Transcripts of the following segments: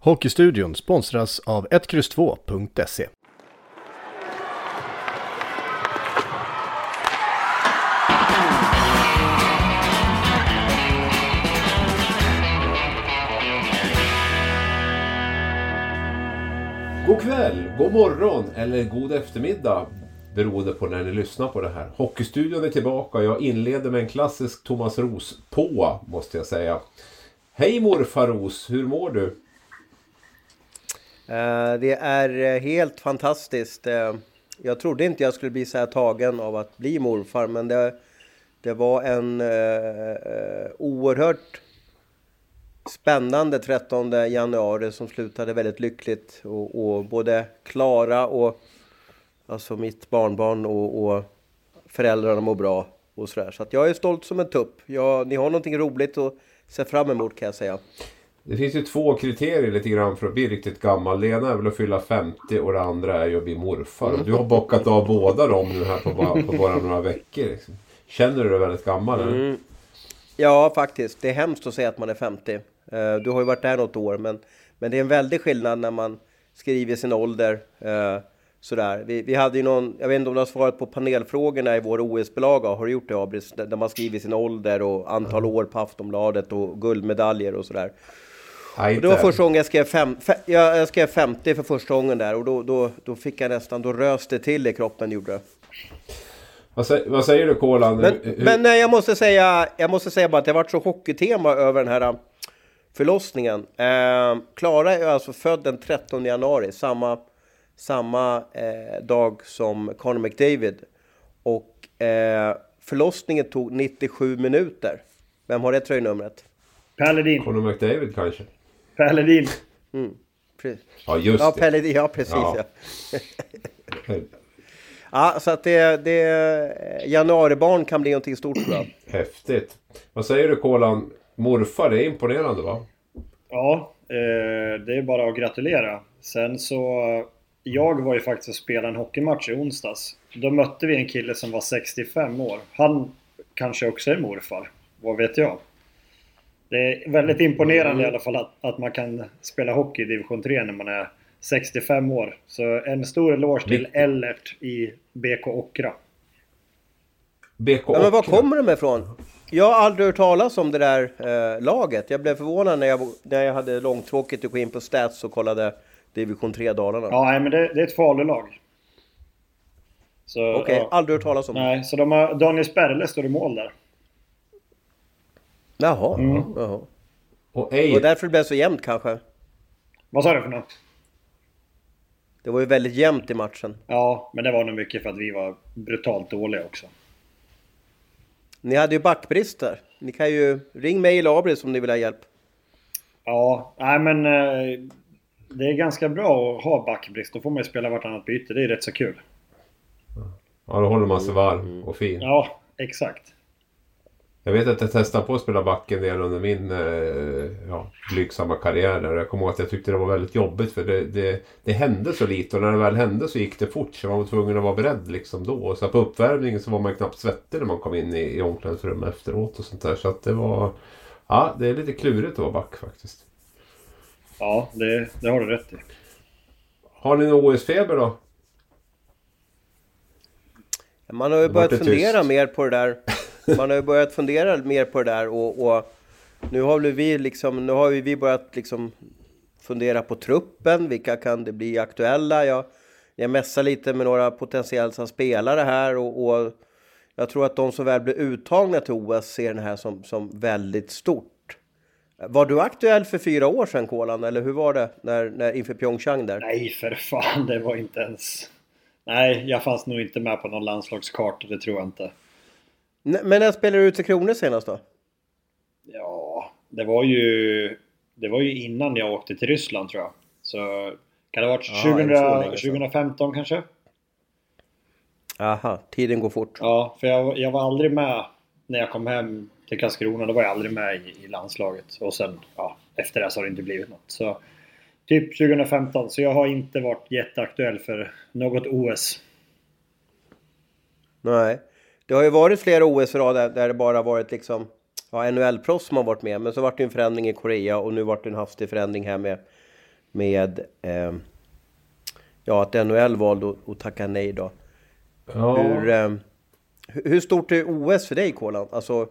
Hockeystudion sponsras av 1X2.se. God kväll, god morgon eller god eftermiddag beroende på när ni lyssnar på det här. Hockeystudion är tillbaka. och Jag inleder med en klassisk Thomas Ros på, måste jag säga. Hej morfar Ros, hur mår du? Eh, det är eh, helt fantastiskt. Eh, jag trodde inte jag skulle bli så här tagen av att bli morfar, men det, det var en eh, oerhört spännande 13 januari som slutade väldigt lyckligt. Och, och både Klara och alltså mitt barnbarn och, och föräldrarna mår bra och sådär. Så att jag är stolt som en tupp. Jag, ni har någonting roligt att se fram emot kan jag säga. Det finns ju två kriterier lite grann för att bli riktigt gammal. Det ena är väl att fylla 50 och det andra är ju att bli morfar. Och Du har bockat av båda dem nu här på bara, på bara några veckor. Liksom. Känner du dig väldigt gammal? Eller? Mm. Ja, faktiskt. Det är hemskt att säga att man är 50. Eh, Du har ju varit där något år, men, men det är en väldig skillnad när man skriver sin ålder. eh, Sådär. Vi, vi hade ju någon, jag vet inte om du har svarat på panelfrågorna i vår OS-bilaga, har du gjort det Abris? Där man skriver sin ålder och antal år på Aftonbladet och guldmedaljer och sådär. Nej, Och det var första gången jag skrev, fem, fe, jag, jag skrev 50 för första gången där och då, då, då fick jag nästan, då rös det till i kroppen gjorde det. Vad, sä- vad säger du Kolan? Men, Hur- men eh, jag måste säga, jag måste säga bara att det varit så hockeytema över den här eh, förlossningen. Eh, Klara är alltså född den 13 januari, samma, samma eh, dag som Conor McDavid. Och eh, förlossningen tog 97 minuter. Vem har det tröjnumret? Paladin. Conor McDavid kanske? Paladin. Pre- Ja just Ja, det. Pelle, ja precis. Ja. Ja. Ja, så att det, det januaribarn kan bli någonting stort tror jag. Häftigt. Vad säger du Kolan? Morfar, det är imponerande va? Ja, eh, det är bara att gratulera. Sen så... Jag var ju faktiskt och spelade en hockeymatch i onsdags. Då mötte vi en kille som var 65 år. Han kanske också är morfar. Vad vet jag? Det är väldigt imponerande i alla fall att, att man kan spela hockey i division 3 när man är 65 år. Så en stor eloge till Ellert i BK Åkra. BK Ja, men var kommer de ifrån? Jag har aldrig hört talas om det där eh, laget. Jag blev förvånad när jag, när jag hade långtråkigt att gå in på Stats och kollade Division 3 Dalarna. Ja, nej, men det, det är ett Falulag. Så, Okej, ja. aldrig hört talas om det. Nej, så de har, Daniel Sperle står i mål där. Jaha. Mm. Jaha. Och Det ej, var därför det blev så jämnt kanske. Vad sa du för något? Det var ju väldigt jämnt i matchen. Ja, men det var nog mycket för att vi var brutalt dåliga också. Ni hade ju backbrist där. Ni kan ju... Ring mig eller Abris om ni vill ha hjälp. Ja, nej men eh, det är ganska bra att ha backbrist. Då får man ju spela vartannat byte. Det är rätt så kul. ja, då håller man sig varm och fin. Ja, exakt. Jag vet att jag testade på att spela back en del under min eh, ja, blygsamma karriär. Där. Jag kommer ihåg att jag tyckte det var väldigt jobbigt för det, det, det hände så lite och när det väl hände så gick det fort. Så man var tvungen att vara beredd liksom då. Och så på uppvärmningen så var man knappt svettig när man kom in i, i omklädningsrummet efteråt och sånt där. Så att det var... Ja, det är lite klurigt att vara back faktiskt. Ja, det, det har du rätt i. Har ni någon OS-feber då? Man har ju börjat fundera tyst. mer på det där. Man har ju börjat fundera mer på det där och, och nu har vi liksom, nu har ju vi börjat liksom fundera på truppen. Vilka kan det bli aktuella? Jag, jag mässar lite med några potentiella spelare här och, och jag tror att de som väl blir uttagna till OS ser det här som, som väldigt stort. Var du aktuell för fyra år sedan, Kolan, eller hur var det när, när, inför Pyeongchang där? Nej, för fan. Det var inte ens... Nej, jag fanns nog inte med på någon landslagskarta. Det tror jag inte. Men när spelade du ut till Kronor senast då? Ja, det var ju... Det var ju innan jag åkte till Ryssland tror jag. Så kan det ha varit Ja, 2000, är det så länge sedan? 2015 kanske? Aha, tiden går fort. Ja, för jag, jag var aldrig med när jag kom hem till Karlskrona. Då var jag aldrig med i, i landslaget. Och sen, ja, efter det så har det inte blivit något. Så typ 2015. Så jag har inte varit jätteaktuell för något OS. Nej. Det har ju varit flera OS i rad där, där det bara varit liksom ja, NHL-proffs som har varit med. Men så vart det en förändring i Korea och nu vart det en hastig förändring här med, med eh, ja, att NHL valde att, att tacka nej då. Ja, Hur, eh, hur- stort är OS för dig Kolan? Alltså,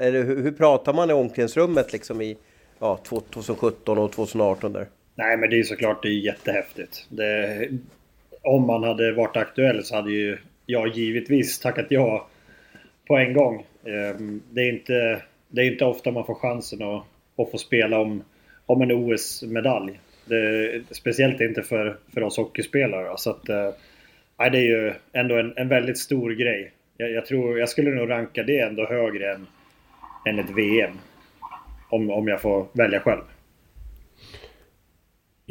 hur, hur pratar man i omklädningsrummet liksom i ja, 2017 och 2018 där? Nej, men det är såklart det är jättehäftigt. Det, om man hade varit aktuell så hade ju jag givetvis tackat ja på en gång. Ehm, det är inte, det är inte ofta man får chansen att, att få spela om, om en OS-medalj. Det, speciellt inte för, för oss hockeyspelare. Så att, eh, nej, det är ju ändå en, en väldigt stor grej. Jag, jag, tror, jag skulle nog ranka det ändå högre än, än ett VM. Om, om jag får välja själv.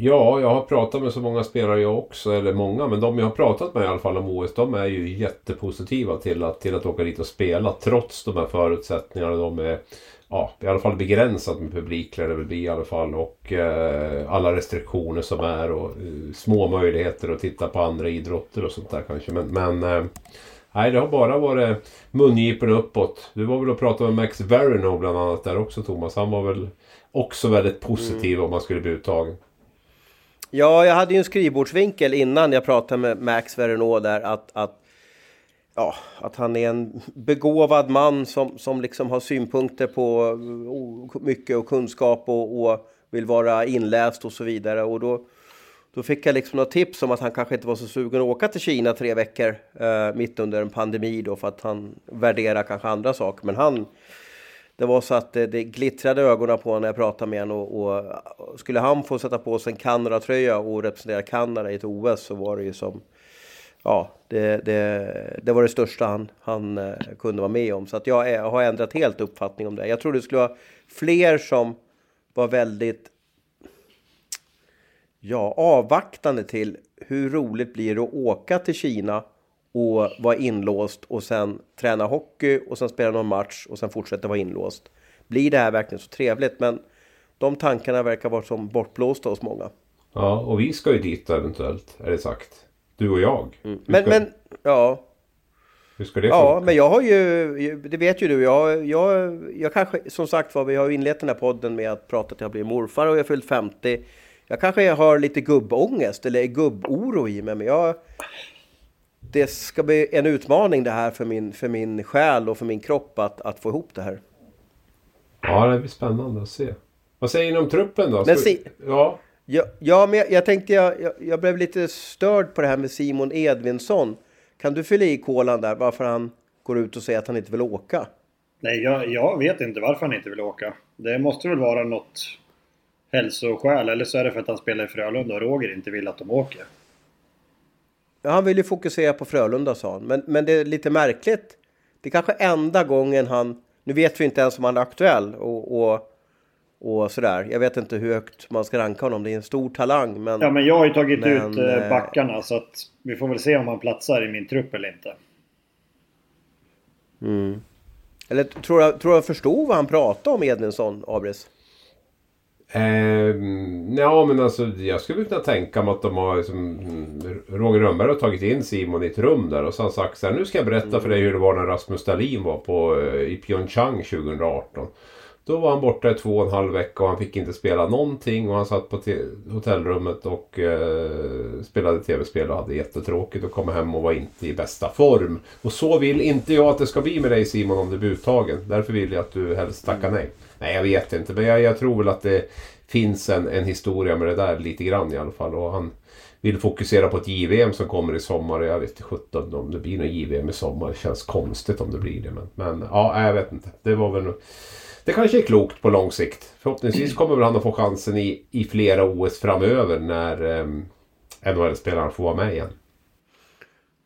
Ja, jag har pratat med så många spelare jag också, eller många, men de jag har pratat med i alla fall om OS, de är ju jättepositiva till att, till att åka dit och spela trots de här förutsättningarna. De är ja, i alla fall begränsat med publik lär det väl bli i alla fall och eh, alla restriktioner som är och eh, små möjligheter att titta på andra idrotter och sånt där kanske. Men, men eh, nej, det har bara varit mungiporna uppåt. Du var väl och pratade med Max Verino bland annat där också Thomas. Han var väl också väldigt positiv om man skulle bli uttagen. Ja, jag hade ju en skrivbordsvinkel innan jag pratade med Max Verneau där att, att, ja, att han är en begåvad man som, som liksom har synpunkter på mycket och kunskap och, och vill vara inläst och så vidare. Och då, då fick jag liksom några tips om att han kanske inte var så sugen att åka till Kina tre veckor eh, mitt under en pandemi då för att han värderar kanske andra saker. Men han, det var så att det, det glittrade i ögonen på honom när jag pratade med honom och, och skulle han få sätta på sig en Kanada-tröja och representera Kanada i ett OS så var det ju som Ja, det, det, det var det största han, han eh, kunde vara med om. Så att jag är, har ändrat helt uppfattning om det. Jag tror det skulle vara fler som var väldigt ja, avvaktande till hur roligt blir det att åka till Kina och vara inlåst och sen träna hockey och sen spela någon match och sen fortsätta vara inlåst. Blir det här verkligen så trevligt? Men de tankarna verkar vara som bortblåsta hos många. Ja, och vi ska ju dit eventuellt, är det sagt. Du och jag. Hur Men, ska, men ja, hur ska det ja, funka? men jag har ju, det vet ju du, jag, jag, jag kanske, som sagt var, vi har ju inlett den här podden med att prata att jag blir morfar och jag har fyllt 50. Jag kanske har lite gubbångest eller gubboro i mig, men jag... Det ska bli en utmaning det här för min, för min själ och för min kropp att, att få ihop det här. Ja, det blir spännande att se. Vad säger ni om truppen då? Men si- Ja, Ja, ja men jag, jag tänkte, jag, jag, jag blev lite störd på det här med Simon Edvinsson. Kan du fylla i kolan där varför han går ut och säger att han inte vill åka? Nej, jag, jag vet inte varför han inte vill åka. Det måste väl vara något hälsoskäl. Eller så är det för att han spelar i Frölunda och Roger inte vill att de åker. Ja, han vill ju fokusera på Frölunda sa han. Men, men det är lite märkligt. Det är kanske enda gången han... Nu vet vi inte ens om han är aktuell och, och, och sådär. Jag vet inte hur högt man ska ranka honom. Det är en stor talang. Men, Ja, men jag har ju tagit Men, ut eh, eh, backarna så att vi får väl se om han platsar i min trupp eller inte. Eller tror jag, tror jag förstod vad han pratade om Edvinsson, Abris? Eh, ja men alltså jag skulle kunna tänka mig att de har liksom, mm, Roger Rönnberg har tagit in Simon i ett rum där och så har han sagt så här, nu ska jag berätta för dig hur det var när Rasmus Dahlin var på, eh, i Pyeongchang 2018. Då var han borta i två och en halv vecka och han fick inte spela någonting och han satt på hotellrummet och eh, spelade tv-spel och hade jättetråkigt och kom hem och var inte i bästa form. Och så vill inte jag att det ska bli med dig Simon om du blir uttagen. Därför vill jag att du helst tackar nej. Nej jag vet inte men jag, jag tror väl att det finns en, en historia med det där lite grann i alla fall. Och han vill fokusera på ett JVM som kommer i sommar. Jag vet inte sjutton om det blir något JVM i sommar. Det känns konstigt om det blir det. Men, men ja, jag vet inte. Det var väl det kanske är klokt på lång sikt. Förhoppningsvis kommer väl han att få chansen i, i flera OS framöver när eh, NHL-spelarna får vara med igen.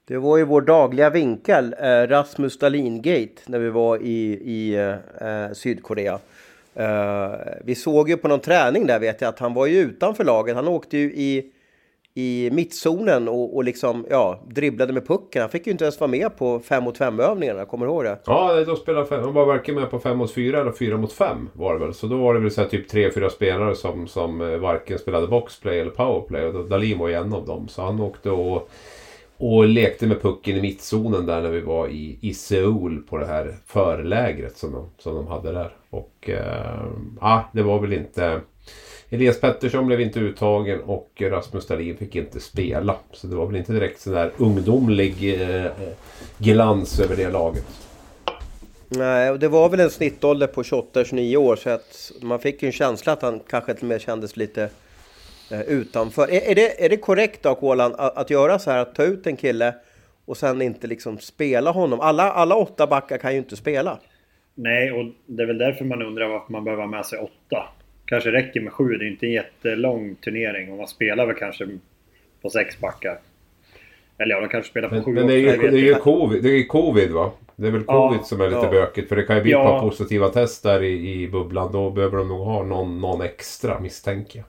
Det var ju vår dagliga vinkel, eh, Rasmus Dahlin-gate, när vi var i, i eh, eh Sydkorea. Uh, vi såg ju på någon träning där vet jag att han var ju utanför laget. Han åkte ju i, i mittzonen och, och liksom, ja, dribblade med pucken. Han fick ju inte ens vara med på 5 mot 5 övningarna, kommer du ihåg det? Ja, de spelade fem, han var varken med på 5 mot 4 eller 4 mot 5 var det väl. Så då var det väl så här, typ 3-4 spelare som, som eh, varken spelade boxplay eller powerplay. Och Dalin var ju en av dem. Så han åkte och och lekte med pucken i mittzonen där när vi var i, i Seoul på det här förlägret som de, som de hade där. Och eh, ja, det var väl inte... Elias Pettersson blev inte uttagen och Rasmus Dahlin fick inte spela. Så det var väl inte direkt sån där ungdomlig eh, glans över det laget. Nej, och det var väl en snittålder på 28-29 år så att man fick ju en känsla att han kanske till och med kändes lite utanför. Är, är, det, är det korrekt då, Kolan, att, att göra så här, att ta ut en kille och sen inte liksom spela honom? Alla, alla åtta backar kan ju inte spela. Nej, och det är väl därför man undrar varför man behöver ha med sig åtta. Kanske räcker med sju, det är inte en jättelång turnering och man spelar väl kanske på sex backar. Eller ja, de kanske spelar på men, sju Men det är ju, det är ju covid, det är covid va? Det är väl covid ja, som är lite ja. bökigt. För det kan ju bli ja. ett par positiva test där i, i bubblan. Då behöver de nog ha någon, någon extra misstänker jag.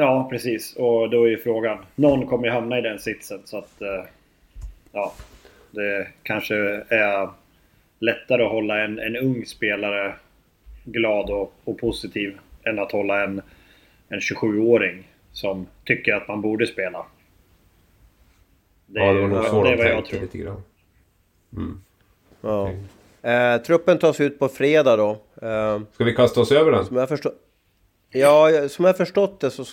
Ja, precis. Och då är ju frågan. Någon kommer ju hamna i den sitsen så att... Eh, ja. Det kanske är lättare att hålla en, en ung spelare glad och, och positiv än att hålla en, en 27-åring som tycker att man borde spela. Det, ja, det var nog så de tänkte lite grann. Mm. Ja. Eh, truppen tas ut på fredag då. Eh, Ska vi kasta oss över den? Som jag förstår... Ja, som jag förstått det så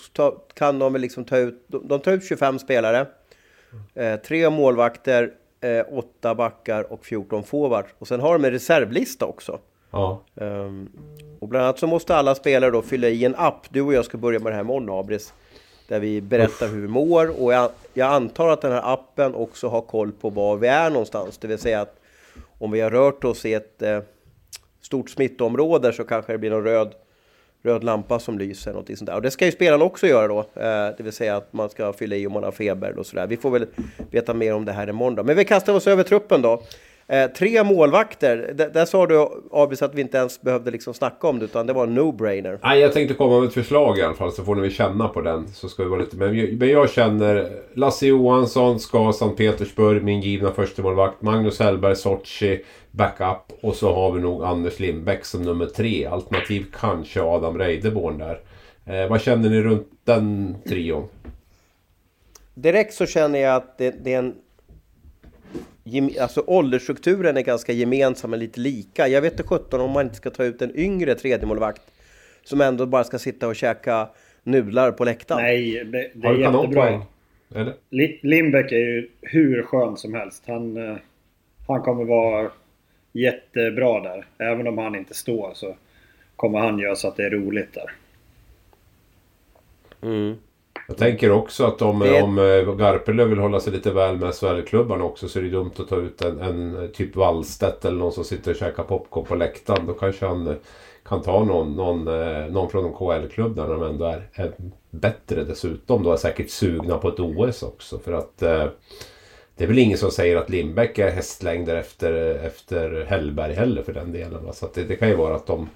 kan de liksom ta ut... De tar ut 25 spelare. Eh, tre målvakter, eh, åtta backar och 14 forwards. Och sen har de en reservlista också. Ja. Um, och bland annat så måste alla spelare då fylla i en app. Du och jag ska börja med det här imorgon, Abris. Där vi berättar Uff. hur vi mår. Och jag, jag, antar att den här appen också har koll på var vi är någonstans. Det vill säga att om vi har rört oss i ett eh, stort smittområde så kanske det blir någon röd röd lampa som lyser. Något sånt där. Och det ska ju spelaren också göra då. Eh, det vill säga att man ska fylla i om man har feber och sådär. Vi får väl veta mer om det här imorgon då. Men vi kastar oss över truppen då. Eh, tre målvakter. D där sa du Abis att vi inte ens behövde liksom snacka om det utan det var en no-brainer. Nej, jag tänkte komma med ett förslag i alla fall så får ni väl känna på den. Så ska vi vara lite... men, men jag känner Lasse Johansson ska Sankt Petersburg, min givna förstemålvakt. Magnus Hellberg, Sochi, backup. Och så har vi nog Anders Lindbäck som nummer tre. Alternativ kanske Adam Reideborn där. Eh, vad känner ni runt den trion? Direkt så känner jag att det, det är en alltså åldersstrukturen är ganska gemensam och lite lika. Jag vet inte sjutton om man inte ska ta ut en yngre tredjemålvakt som ändå bara ska sitta och käka nudlar på läktaren. Nej, det, det är jättebra. Eller? Lindbäck är ju hur skön som helst. Han, eh, han kommer vara jättebra där. Även om han inte står så kommer han göra så att det är roligt där. Mm. Jag tänker också att om, det... om eh, Garpenlöv vill hålla sig lite väl med SHL-klubbarna också så är det dumt att ta ut en, en typ Wallstedt eller någon som sitter och käkar popcorn på läktaren. Då kanske han eh, kan ta någon, någon, eh, någon från en KL-klubb där de ändå är, är bättre dessutom. Då är säkert sugna på ett OS också. För att eh, det är väl ingen som säger att Lindbäck är hästlängder efter, efter Hellberg heller för den delen. Så det, det kan ju vara att de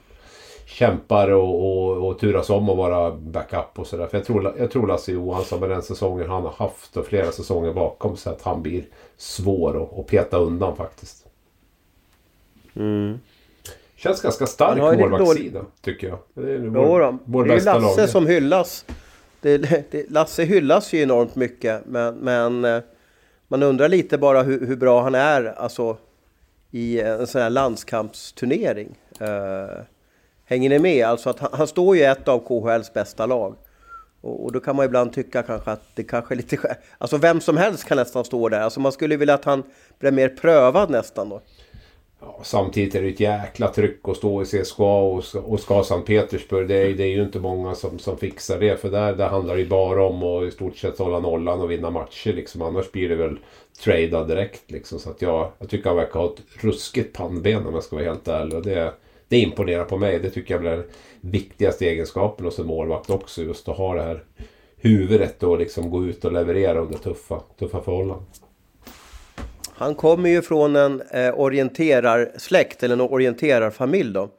kämpar och, och, och turas om att vara backup och sådär. För jag tror, jag tror Lasse Johansson med den säsongen han har haft och flera säsonger bakom sig att han blir svår att, att peta undan faktiskt. Mm. Känns ganska stark målvaktssida tycker jag. Det är vår, vår det är Lasse laget. som hyllas. Det, det, Lasse hyllas ju enormt mycket men, men eh, man undrar lite bara hur, hur, bra han är alltså, i en sån här landskampsturnering. Uh, Hänger ni med? Alltså att han, han står ju i ett av KHLs bästa lag. Och, och, då kan man ibland tycka kanske att det kanske är lite... Alltså vem som helst kan nästan stå där. Alltså man skulle vilja att han blev mer prövad nästan då. Ja, samtidigt är det ett jäkla tryck att stå i CSKA och, och ska Sankt Petersburg. Det är, det är ju inte många som, som fixar det. För där, där handlar det ju bara om att i stort sett hålla nollan och vinna matcher. Liksom. Annars blir det väl trada direkt. Liksom. Så att jag, jag tycker han verkar ha ett ruskigt pannben om jag ska vara helt ärlig. Och det, det imponerar på mig. Det tycker jag är den viktigaste egenskapen hos en målvakt också. Just att ha det här huvudet och liksom gå ut och leverera under tuffa, tuffa förhållanden. Han kommer ju från en eh, orienterarsläkt eller en orienterarfamilj då.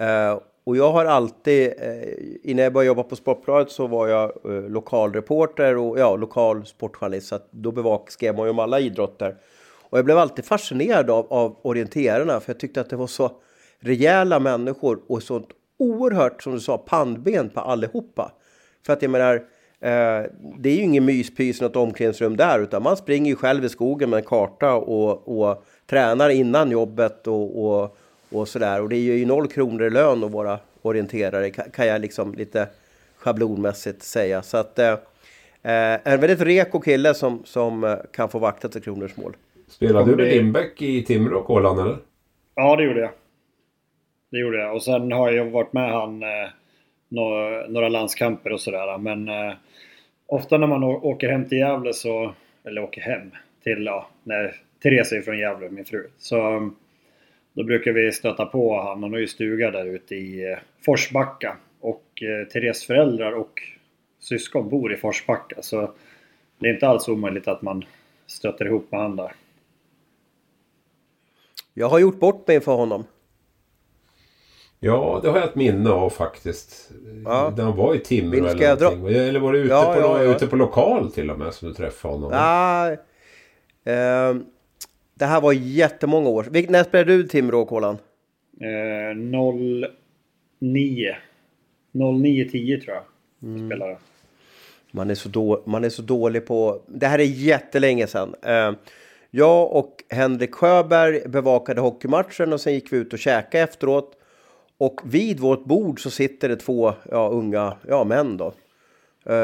Eh, och jag har alltid, eh, innan jag började jobba på Sportbladet så var jag eh, lokalreporter och ja, lokal sportjournalist. Så att då bevak, skrev man ju om alla idrotter. Och jag blev alltid fascinerad av, av orienterarna för jag tyckte att det var så rejäla människor och sånt oerhört, som du sa, pannben på allihopa. För att jag menar, eh, det är ju ingen myspys i något omklädningsrum där utan man springer ju själv i skogen med en karta och, och tränar innan jobbet och, och, och sådär. Och det är ju noll kronor i lön att vara orienterare kan jag liksom lite schablonmässigt säga. Så att eh, en väldigt reko kille som, som eh, kan få vakta till Kronors mål. Spelade du med Lindbäck i Timrå, Kolan, eller? Ja, det gjorde jag. Det gjorde jag. Och sen har jag varit med han eh, några, några landskamper och sådär. Men eh, ofta när man åker hem till Gävle så... Eller åker hem till... Ja, när Therese är från Gävle, min fru. Så eh, då brukar vi stöta på han. Han har ju stuga där ute i eh, Forsbacka. Och eh, Therese föräldrar och syskon bor i Forsbacka. Så det är inte alls omöjligt att man stöter ihop med han där. Jag har gjort bort mig för honom. Ja, det har jag ett minne av faktiskt. Ja. När han var i Timrå eller någonting. Dra... Eller var du ute, ja, på, ja, ja. ute på lokal till och med som du träffade honom? Ja, eh, det här var jättemånga år. Vilk, när spelade du Timrå, Kolan? Eh, 09. 09-10 tror jag. Mm. Spelade. Man är, så då, man är så dålig på... Det här är jättelänge sedan. Eh, jag och Henrik Sjöberg bevakade hockeymatchen och sen gick vi ut och käkade efteråt. Och vid vårt bord så sitter det två ja, unga ja, män då. Uh,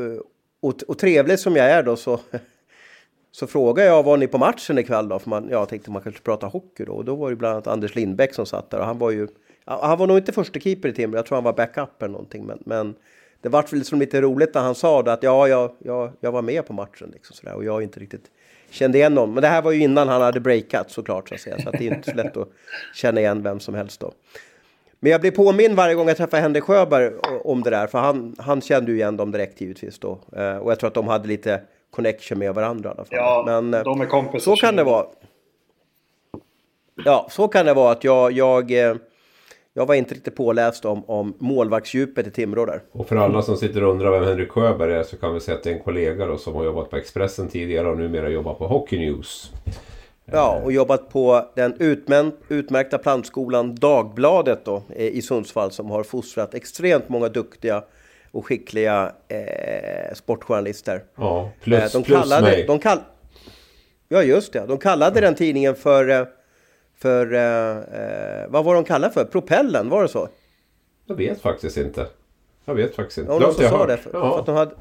uh, och, och trevligt som jag är då så, så frågar jag var ni på matchen ikväll då? För man, jag tänkte man kanske prata hockey då. Och då var det bland annat Anders Lindbäck som satt där och han var ju han var nog inte första keeper i Timrå, jag tror han var backup eller någonting. Men, men det var liksom lite roligt när han sa det att ja, jag, jag, jag var med på matchen liksom sådär, och jag inte riktigt kände igen någon. Men det här var ju innan han hade breakat såklart så att säga. Så att det är inte så lätt att känna igen vem som helst då. Men jag blir påminn varje gång jag träffar Henrik Sjöberg om det där. För han, han kände ju igen dem direkt givetvis då. Eh, och jag tror att de hade lite connection med varandra i alla fall. Ja, Men, eh, de är kompisar. Så kan det vara. Ja, så kan det vara att jag, jag, eh, jag var inte riktigt påläst om, om målvaktsdjupet i Timrå där. Och för alla som sitter och undrar vem Henrik Sjöberg är så kan vi säga att det är en kollega då, som har jobbat på Expressen tidigare och numera jobbar på Hockey News. Ja, och jobbat på den utmärkta plantskolan Dagbladet då, eh, i Sundsvall som har fostrat extremt många duktiga och skickliga eh, sportjournalister. Ja, plus, eh, de kallade, plus mig. De kall, ja, just det. De kallade den tidningen för... Eh, för eh, vad var de kallade för? Propellen, var det så? Jag vet faktiskt inte. Jag vet faktiskt inte. Ja, någon som sa det. För, ja. för att de hade,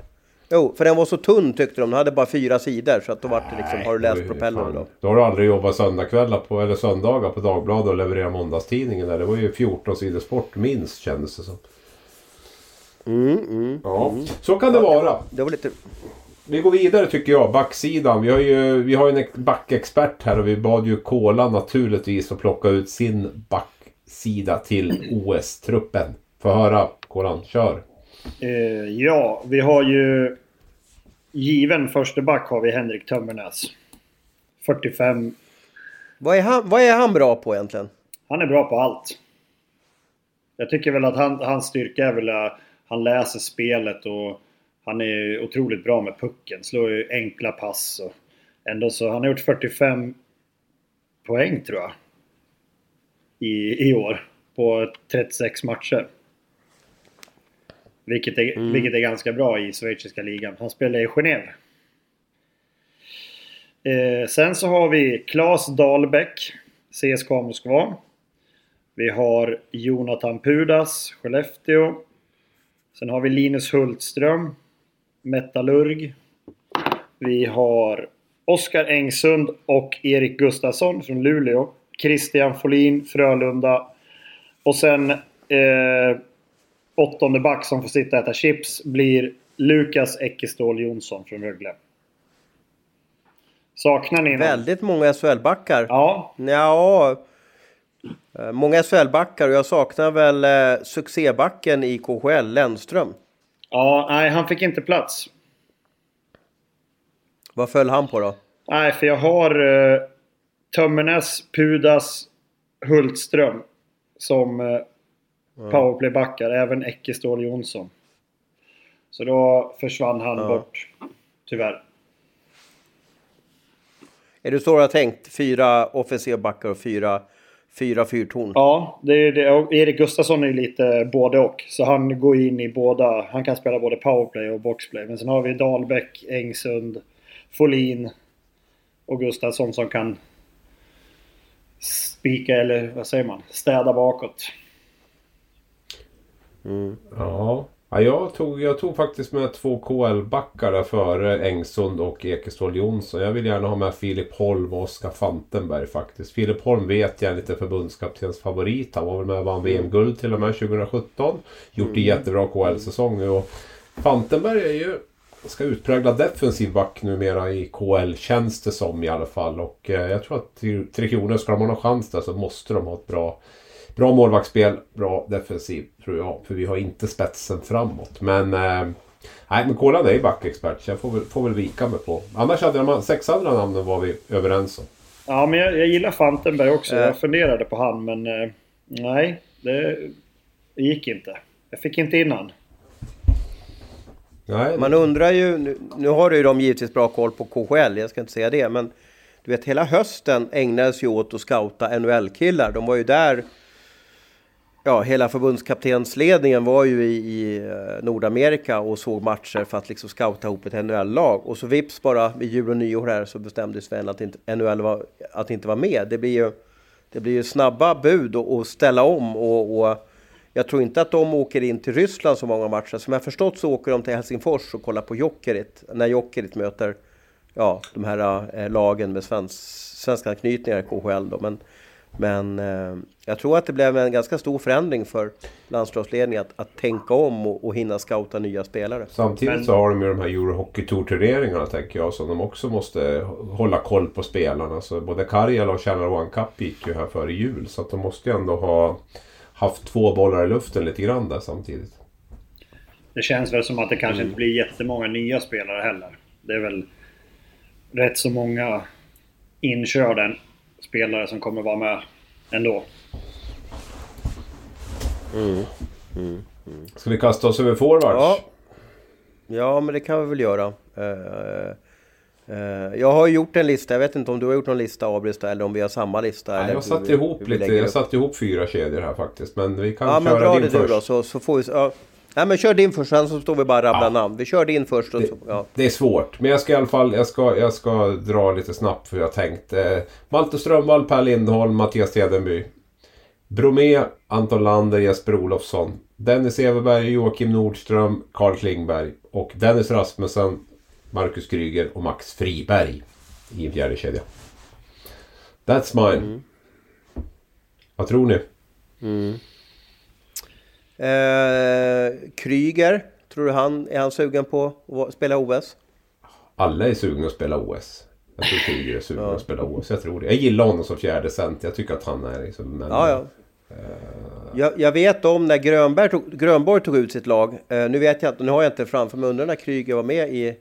Jo, för den var så tunn tyckte de. Den hade bara fyra sidor. Så att då var det liksom, har du läst propellern då? Då har du aldrig jobbat söndagkvällar på, eller söndagar på Dagbladet och levererat måndagstidningen där. Det var ju 14 sidor sport minst kändes det som. Mm, mm, ja, mm. så kan det vara. Det var lite... Vi går vidare tycker jag, backsidan. Vi har ju vi har en backexpert här och vi bad ju Kola naturligtvis att plocka ut sin backsida till OS-truppen. Få höra Kolan, kör! Eh, ja, vi har ju... Given första back har vi Henrik Tömmernes. 45. Vad är, han, vad är han bra på egentligen? Han är bra på allt. Jag tycker väl att han, hans styrka är väl att han läser spelet och han är otroligt bra med pucken. Slår ju enkla pass och ändå så. Han har gjort 45 poäng tror jag. I, i år. På 36 matcher. Vilket är, mm. vilket är ganska bra i schweiziska ligan. Han spelar i Genève. Eh, sen så har vi Claes Dahlbäck, CSKA Moskva. Vi har Jonathan Pudas, Skellefteå. Sen har vi Linus Hultström, Metallurg. Vi har Oskar Engsund och Erik Gustafsson från Luleå. Christian Folin, Frölunda. Och sen eh, åttonde back som får sitta och äta chips blir Lukas Eckeståhl Jonsson från Rögle. Saknar ni någon? Väldigt många SHL-backar. Ja. Ja. Eh, många SHL-backar och jag saknar väl eh, succébacken i KHL, Lennström. Ja, nej han fick inte plats. Vad föll han på då? Nej, för jag har eh, Tömmernes, Pudas, Hultström som eh, powerplaybackar, även Eckeståhl Jonsson. Så då försvann han Ja. bort, tyvärr. Är det så du har tänkt? Fyra offensiva backar och fyra, fyra fyrtorn? Ja, det är det. Och Erik Gustafsson är lite både och. Så han går in i båda. Han kan spela både powerplay och boxplay. Men sen har vi Dahlbäck, Engsund, Folin och Gustafsson som kan spika eller vad säger man? Städa bakåt. Ja. Ja, jag, tog, jag tog faktiskt med två KL-backar där före Engsund och Ekeståhl Jonsson. Jag vill gärna ha med Filip Holm och Oskar Fantenberg faktiskt. Filip Holm vet jag är lite förbundskaptens favorit. Han var väl med och vann VM-guld till och med 2017. Gjort en jättebra KL-säsong. Och Fantenberg är ju ska utprägla defensiv back numera i KL känns det som i alla fall. Och eh, jag tror att Tre Kronor, ska de ha någon chans där så måste de ha ett bra Bra målvaktsspel, bra defensiv tror jag. För vi har inte spetsen framåt. Men... Eh, nej, men Kolan är backexpert så jag får väl, får väl vika mig på. Annars hade de sex andra namnen var vi överens om. Ja, men jag, jag gillar Fantenberg också. Äh. Jag funderade på han, men eh, nej. Det, gick inte. Jag fick inte in han. Nej, Man undrar ju, nu, nu har ju de givetvis bra koll på KHL, jag ska inte säga det, men du vet hela hösten ägnades ju åt att scouta NHL-killar. De var ju där, ja hela förbundskaptensledningen var ju i, i eh, Nordamerika och såg matcher för att liksom scouta ihop ett NHL-lag. Och så vips bara vid jul och nyår här så bestämde Sven att inte, NHL var, att inte vara med. Det blir ju, det blir ju snabba bud och, och ställa om och, och jag tror inte att de åker in till Ryssland så många matcher. Som jag förstått så åker de till Helsingfors och kollar på Jokerit. När Jokerit möter ja, de här äh, lagen med svensk, svenska anknytningar i KHL. Då. Men, men eh, jag tror att det blev en ganska stor förändring för landslagsledningen att, att tänka om och, och hinna scouta nya spelare. Samtidigt Men- så har de ju de här Eurohockey Tour turneringarna tänker jag som de också måste hålla koll på spelarna. Så både Karjala och Channel One Cup gick ju här före jul. Så att de måste ju ändå ha haft två bollar i luften lite grann där samtidigt. Det känns väl som att det kanske Mm. inte blir jättemånga nya spelare heller. Det är väl rätt så många inkörda spelare som kommer vara med ändå. Ska vi kasta oss över forwards? Ja. ja, men det kan vi väl göra. Eh, eh, jag har gjort en lista, jag vet inte om du har gjort någon lista Abris eller om vi har samma lista. Nej, eller jag satte ihop hur vi lite. lägger Jag upp. satte ihop fyra kedjor här faktiskt. Men vi kan Ja, men köra dra din det först. du då så, så får vi... Ja. Nej, men kör din först, sen så står vi bara och rabblar Ja. namn. Vi kör din först och Det- så... Ja. Det är svårt, men jag ska i alla fall jag ska, jag ska dra lite snabbt för jag tänkt. Eh, Malte Strömvall, Per Lindholm, Mattias Hedenby. Bromé, Anton Lander, Jesper Olofsson. Dennis Everberg, Joakim Nordström, Carl Klingberg. Och Dennis Rasmussen, Marcus Kryger och Max Friberg. I en fjärde kedja. That's mine. Vad tror ni? Eh, Kryger, tror du han... Är han sugen på att spela OS? Alla är sugna att spela OS. Jag tror Kryger är sugen att spela OS. Jag tror det. Jag gillar honom som fjärde cent. Jag tycker att han är liksom... Men, Ja, ja. Jag, jag vet om när Grönberg tog, Grönborg tog ut sitt lag. Eh, nu vet jag inte, nu har jag inte framför mig. Undrar när Kryger var med i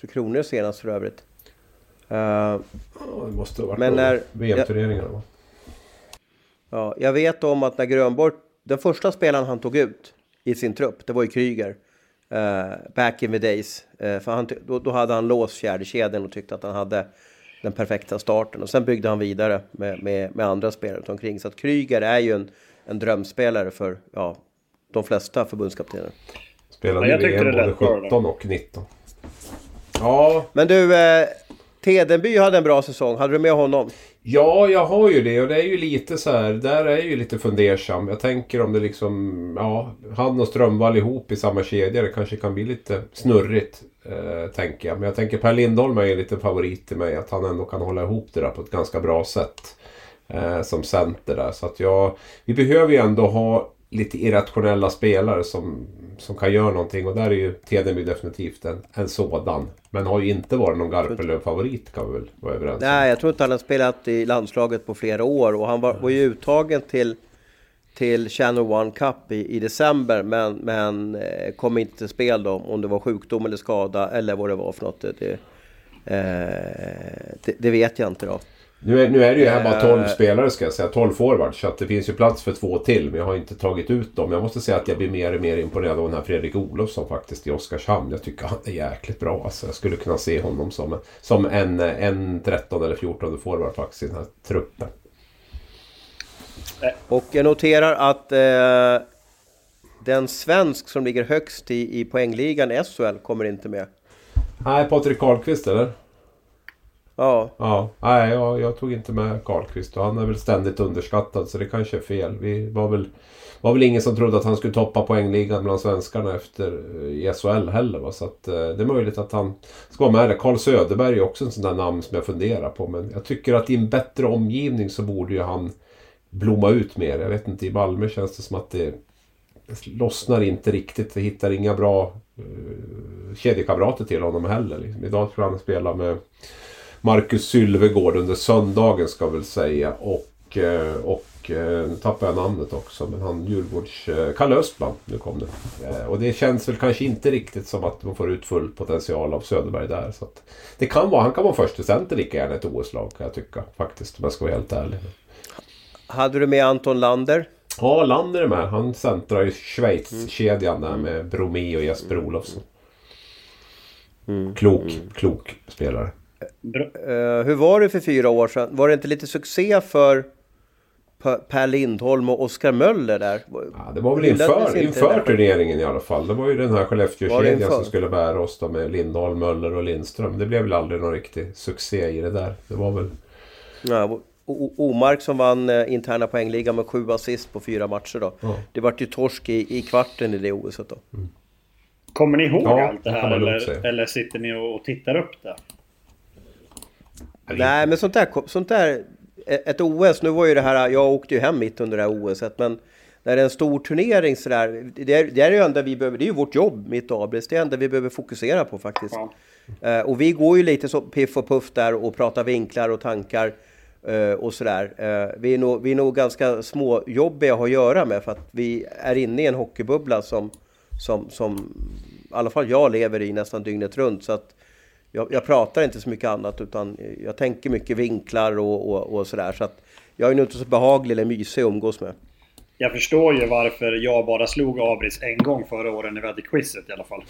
Tre Kronor senast för övrigt. Eh, Ja, det måste ha varit VM-turneringarna va? Ja, jag vet om att när Grönborg, den första spelaren han tog ut i sin trupp, det var ju Kryger. Eh, back in the days. Eh, för han, då, då hade han låst fjärdekedjan och tyckte att han hade den perfekta starten. Och sen byggde han vidare med, med, med andra spelare runt omkring. Så att Kryger är ju en, en drömspelare för ja, de flesta förbundskaptener. Spelade Ja, jag i VM både lät bra då. 17 och 19. Ja, Men du, eh, Tedenby hade en bra säsong. Hade du med honom? Ja, jag har ju det och det är ju lite så här. Där är jag ju lite fundersam. Jag tänker om det liksom... Ja, han och Strömvall ihop i samma kedja. Det kanske kan bli lite snurrigt. Eh, tänker jag. Men jag tänker Per Lindholm är ju en liten favorit till mig. Att han ändå kan hålla ihop det där på ett ganska bra sätt. Eh, som center där. Så att jag... Vi behöver ju ändå ha lite irrationella spelare som, som kan göra någonting. Och där är ju Tedenby definitivt en, en sådan. Men har ju inte varit någon Garpenlöv-favorit kan vi väl vara överens om. Nej, jag tror inte han har spelat i landslaget på flera år. Och han var, var ju uttagen till, till Channel One Cup i, i december. Men, men eh, kom inte till spel då. Om det var sjukdom eller skada eller vad det var för något. Det, det, eh, det, det vet jag inte då. Nu är, nu är det ju här bara 12 Eh. spelare ska jag säga, 12 forwards. Så att det finns ju plats för två till. Men jag har inte tagit ut dem. Jag måste säga att jag blir mer och mer imponerad av den här Fredrik Olofsson faktiskt i Oskarshamn. Jag tycker han är jäkligt bra. Alltså, jag skulle kunna se honom som, en- som en, en 13 eller 14 forward faktiskt i den här truppen. Och jag noterar att eh, den svensk som ligger högst i, i poängligan i SHL kommer inte med. Nej, Patrik Karlqvist eller? Ja, Ja, nej jag, jag tog inte med Karlqvist och han är väl ständigt underskattad så det kanske är fel. Vi var väl, var väl ingen som trodde att han skulle toppa poängligan bland svenskarna efter eh, i SHL heller. Va? Så att, eh, det är möjligt att han ska vara med där. Karl Söderberg är också en sån där namn som jag funderar på. Men jag tycker att i en bättre omgivning så borde ju han blomma ut mer. Jag vet inte, i Malmö känns det som att det, det lossnar inte riktigt. Vi hittar inga bra uh, kedjekamrater till honom heller. Liksom. Idag tror jag han spelar med Marcus Sylvegård under söndagen ska väl säga. Och, eh, och eh, nu tappar jag namnet också. Men han Djurgårds... eh, Kalle Östman, nu kom det. Och det känns väl kanske inte riktigt som att man får ut full potential av Söderberg där. Så det kan vara, han kan vara första center lika gärna i ett OS-lag kan jag tycka. Faktiskt, om jag ska vara helt ärlig. hade du med Anton Lander? Ja, Lander är med. Han centrar ju Schweiz-kedjan där med Bromé och Jesper Olofsson. Klok, klok spelare. Eh, hur var det för fyra år sedan? Var det inte lite succé för Per- Lindholm och Oskar Möller där? Ja, det var väl inför, inför det? turneringen i alla fall. Det var ju den här det Skellefteå-kedjan som skulle bära oss då med Lindholm, Möller och Lindström. Det blev väl aldrig någon riktig succé i det där. Det var väl... Ja, O- Omark som vann eh, interna poängligan med sju assist på fyra matcher då. Ja. Det vart ju torsk i, i kvarten i det OS då. Kommer ni ihåg Ja, allt det det här lugnt eller, eller sitter ni och, och tittar upp det? Nej, men sånt där, sånt där... Ett OS, nu var ju det här... Jag åkte ju hem mitt under det här OSet, men när det är en stor turnering sådär... Det är, det är ju enda vi behöver... Det är ju vårt jobb, mitt Abris. Det är det enda vi behöver fokusera på faktiskt. Ja. Eh, och vi går ju lite så piff och puff där och pratar vinklar och tankar eh, och sådär. Eh, vi, är nog, vi är nog ganska småjobbiga att ha att göra med för att vi är inne i en hockeybubbla som, som, som i alla fall jag lever i nästan dygnet runt. Så att jag, jag pratar inte så mycket annat utan jag tänker mycket vinklar och, och, och sådär. Så att jag är nog inte så behaglig eller mysig att umgås med. Jag förstår ju varför jag bara slog Abris en gång förra året när vi hade quizet i alla fall.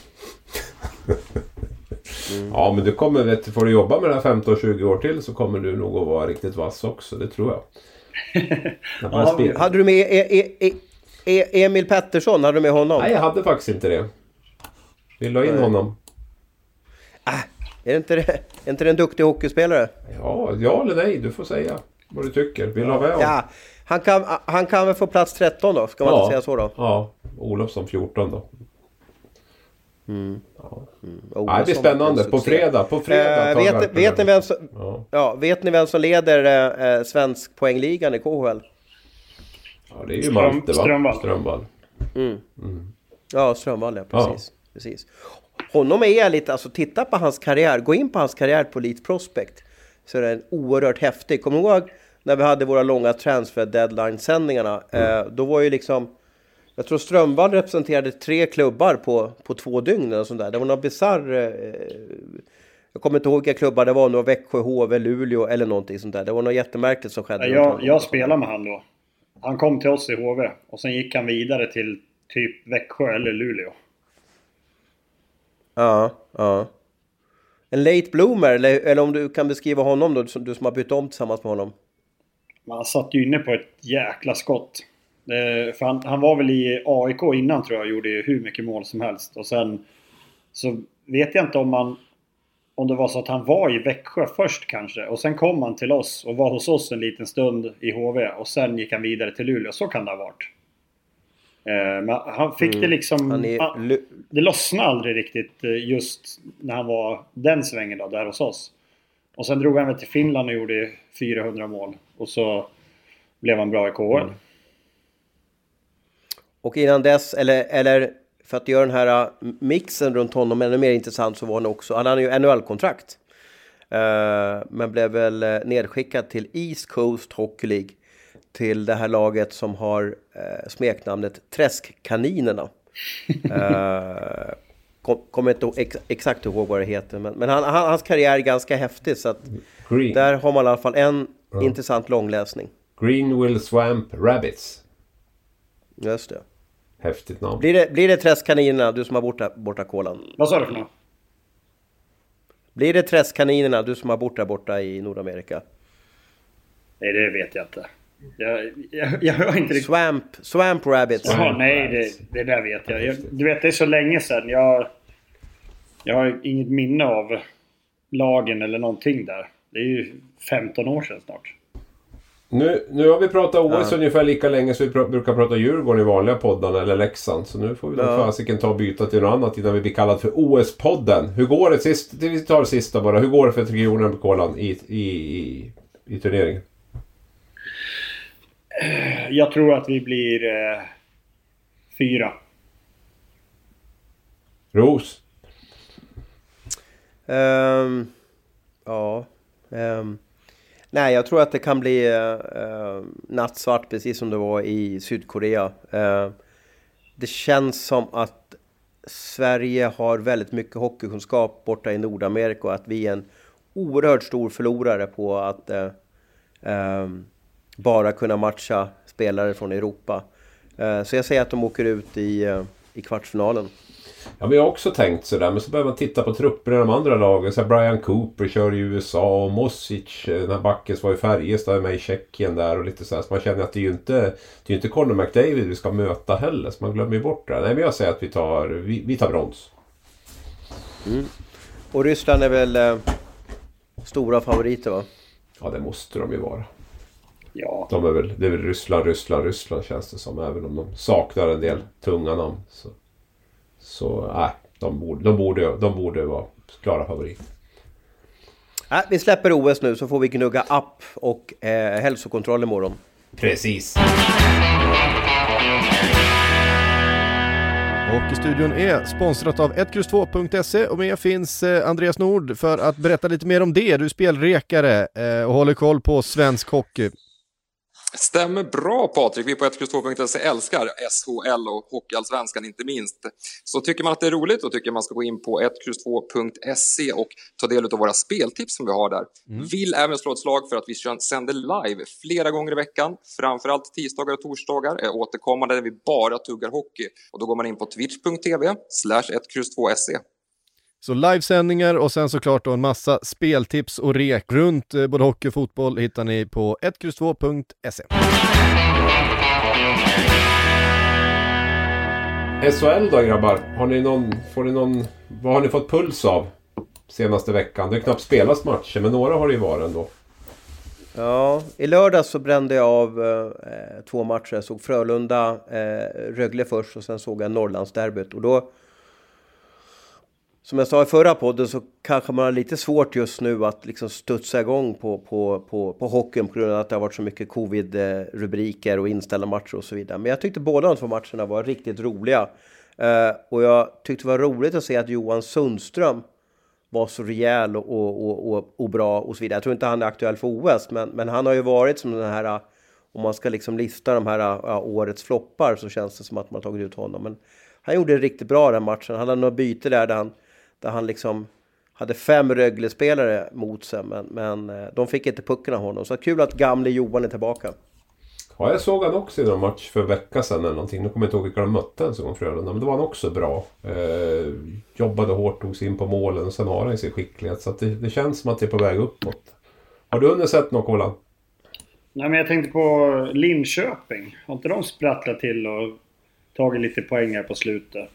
Ja, men du kommer, vet, får du jobba med det här 15-20 år till så kommer du nog att vara riktigt vass också. Det tror jag. Ja, Hade du med e, e, e, e, Emil Pettersson? Hade du med honom? Nej, jag hade faktiskt inte det. Vill du ha in honom? Är det inte, det, är inte det en duktig hockeyspelare? Ja, ja eller nej. Du får säga vad du tycker. Vill du ha med honom? Ja, han kan, han kan väl få plats 13 då? Ska man inte säga så då? Ja, Olofsson 14 då. Olsson, Ja, det blir spännande. På fredag. På fredag Eh, vet, vet, ni vem som, Ja. ja, vet ni vem som leder eh, eh, svensk poängligan i KHL? ja, det är ju Ström- Malte va? Strömvall. Strömvall. Ja, Strömvall ja, precis. precis. Honom är jag lite, alltså titta på hans karriär, gå in på hans karriär på Elite Prospect. Så är den oerhört häftig. Kommer du ihåg när vi hade våra långa transfer deadline-sändningarna? Eh, då var ju liksom, jag tror Strömvall representerade tre klubbar på, på två dygn eller sånt där. Det var någon bisarr... Eh, jag kommer inte ihåg vilka klubbar det var, några Växjö, HV, Luleå eller någonting sånt där. Det var något jättemärkligt som skedde. Jag, jag spelade med han då. Han kom till oss i HV och sen gick han vidare till typ Växjö eller Luleå. Ja, ja. En late bloomer, eller, eller om du kan beskriva honom då, du som, har bytt om tillsammans med honom. Han satt ju inne på ett jäkla skott. Eh, för han, han var väl i AIK innan tror jag och gjorde ju hur mycket mål som helst. Och sen så vet jag inte om man... Om det var så att han var i Växjö först kanske. Och sen kom han till oss och var hos oss en liten stund i HV. Och sen gick han vidare till Luleå. Så kan det ha varit. Eh, men han fick det liksom... Mm. Är, det lossnade aldrig riktigt eh, just när han var den svängen då, där hos oss. Och sen drog han väl till Finland och gjorde 400 mål. Och så blev han bra i KHL. Mm. och innan dess, eller, eller för att göra den här äh, mixen runt honom ännu mer intressant så var han också, han hade ju NHL-kontrakt. Eh, men blev väl eh, nedskickad till East Coast Hockey League. Till det här laget som har eh, smeknamnet Träskkaninerna. Eh, kom, kommer inte ex, exakt ihåg vad det heter, men, men han, han, hans karriär är ganska häftig. Så att Green. där har man i alla fall en, intressant långläsning. Greenwill Swamp Rabbits. Just det. Häftigt namn. Blir det, blir det Träskkaninerna, du som har borta, borta kolan? Vad sa du för något? Blir det Träskkaninerna, du som har borta borta i Nordamerika? Nej, det vet jag inte. Jag, jag, jag hör inte riktigt. Swamp, Swamp Rabbits. Jaha, nej, det, det där vet jag. jag. Du vet, det är så länge sedan. Jag, jag har inget minne av lagen eller någonting där. Det är ju 15 år sedan snart. Nu, nu har vi pratat OS ungefär lika länge som vi pr brukar prata Djurgården i vanliga poddarna eller Leksand. Så nu får vi ja. fasiken ta och byta till något annat innan vi blir kallad för OS-podden. Hur går det? Sist, vi tar det sista bara. Hur går det för regionen på Kolan i, i, i, i turneringen? Jag tror att vi blir eh, fyra. Ros? Um, ja. Um, nej, jag tror att det kan bli uh, nattsvart precis som det var i Sydkorea. Uh, det känns som att Sverige har väldigt mycket hockeykunskap borta i Nordamerika och att vi är en oerhört stor förlorare på att uh, um, bara kunna matcha spelare från Europa. Uh, så jag säger att de åker ut i, i kvartsfinalen. Ja, men jag har också tänkt sådär. Men så börjar man titta på trupperna i de andra lagen. Så Brian Cooper kör i USA och Mosic, den här backen som var i Färjestad, är med i Tjeckien där och lite så Så man känner att det är ju inte, det är inte Conor McDavid vi ska möta heller. Så man glömmer ju bort det. Nej, men jag säger att vi tar, vi, vi tar brons. Mm. Och Ryssland är väl eh, stora favoriter va? Ja, det måste de ju vara. Ja. De är väl, det är väl Ryssland, Ryssland, Ryssland känns det som. Även om de saknar en del tunga namn. Så. Så nej, de borde, de borde, de borde vara klara favoriter. Äh, vi släpper OS nu så får vi gnugga app och eh, hälsokontroll imorgon. Precis. Och i studion är sponsrat av 1X2.se och med finns eh, Andreas Nord för att berätta lite mer om det. Du är spelrekare eh, och håller koll på svensk hockey. Stämmer bra Patrik, vi på 1X2.se älskar SHL och Hockeyallsvenskan inte minst. Så tycker man att det är roligt då tycker man ska gå in på 1X2.se och ta del av våra speltips som vi har där. Mm. Vill även slå ett slag för att vi sänder live flera gånger i veckan, framförallt tisdagar och torsdagar är återkommande där vi bara tuggar hockey och då går man in på twitch.tv slash 1X2.se. Så livesändningar och sen såklart då en massa speltips och rek runt eh, både hockey och fotboll hittar ni på 1X2.se. SHL då grabbar? Har ni någon, får ni någon, vad har ni fått puls av senaste veckan? Det har knappt spelats matcher men några har det ju varit ändå. Ja, i lördags så brände jag av eh, två matcher. Jag såg Frölunda, eh, Rögle först och sen såg jag Norrlandsderbyt. Och då som jag sa i förra podden så kanske man har lite svårt just nu att liksom studsa igång på, på, på, på hockeyn på grund av att det har varit så mycket covid-rubriker och inställda matcher och så vidare. Men jag tyckte båda de två matcherna var riktigt roliga. Eh, och jag tyckte det var roligt att se att Johan Sundström var så rejäl och, och, och, och, bra och så vidare. Jag tror inte han är aktuell för OS, men, men han har ju varit som den här, om man ska liksom lista de här ja, årets floppar så känns det som att man har tagit ut honom. Men han gjorde det riktigt bra den matchen. Han hade några byte där, där han där han liksom hade fem Rögle-spelare mot sig, men, men eh, de fick inte pucken av honom. Så kul att gamle Johan är tillbaka. Ja, jag såg han också i någon match för en vecka sedan eller någonting. Nu kommer jag inte ihåg vilka de mötte ens en Frölunda. Men då var han också bra. Eh, jobbade hårt, tog sig in på målen och sen har han sin skicklighet. Så det, det, känns som att det är på väg uppåt. Har du hunnit sett något Kolan? Nej men jag tänkte på Linköping. Har inte de sprattlat till och tagit lite poäng här på slutet?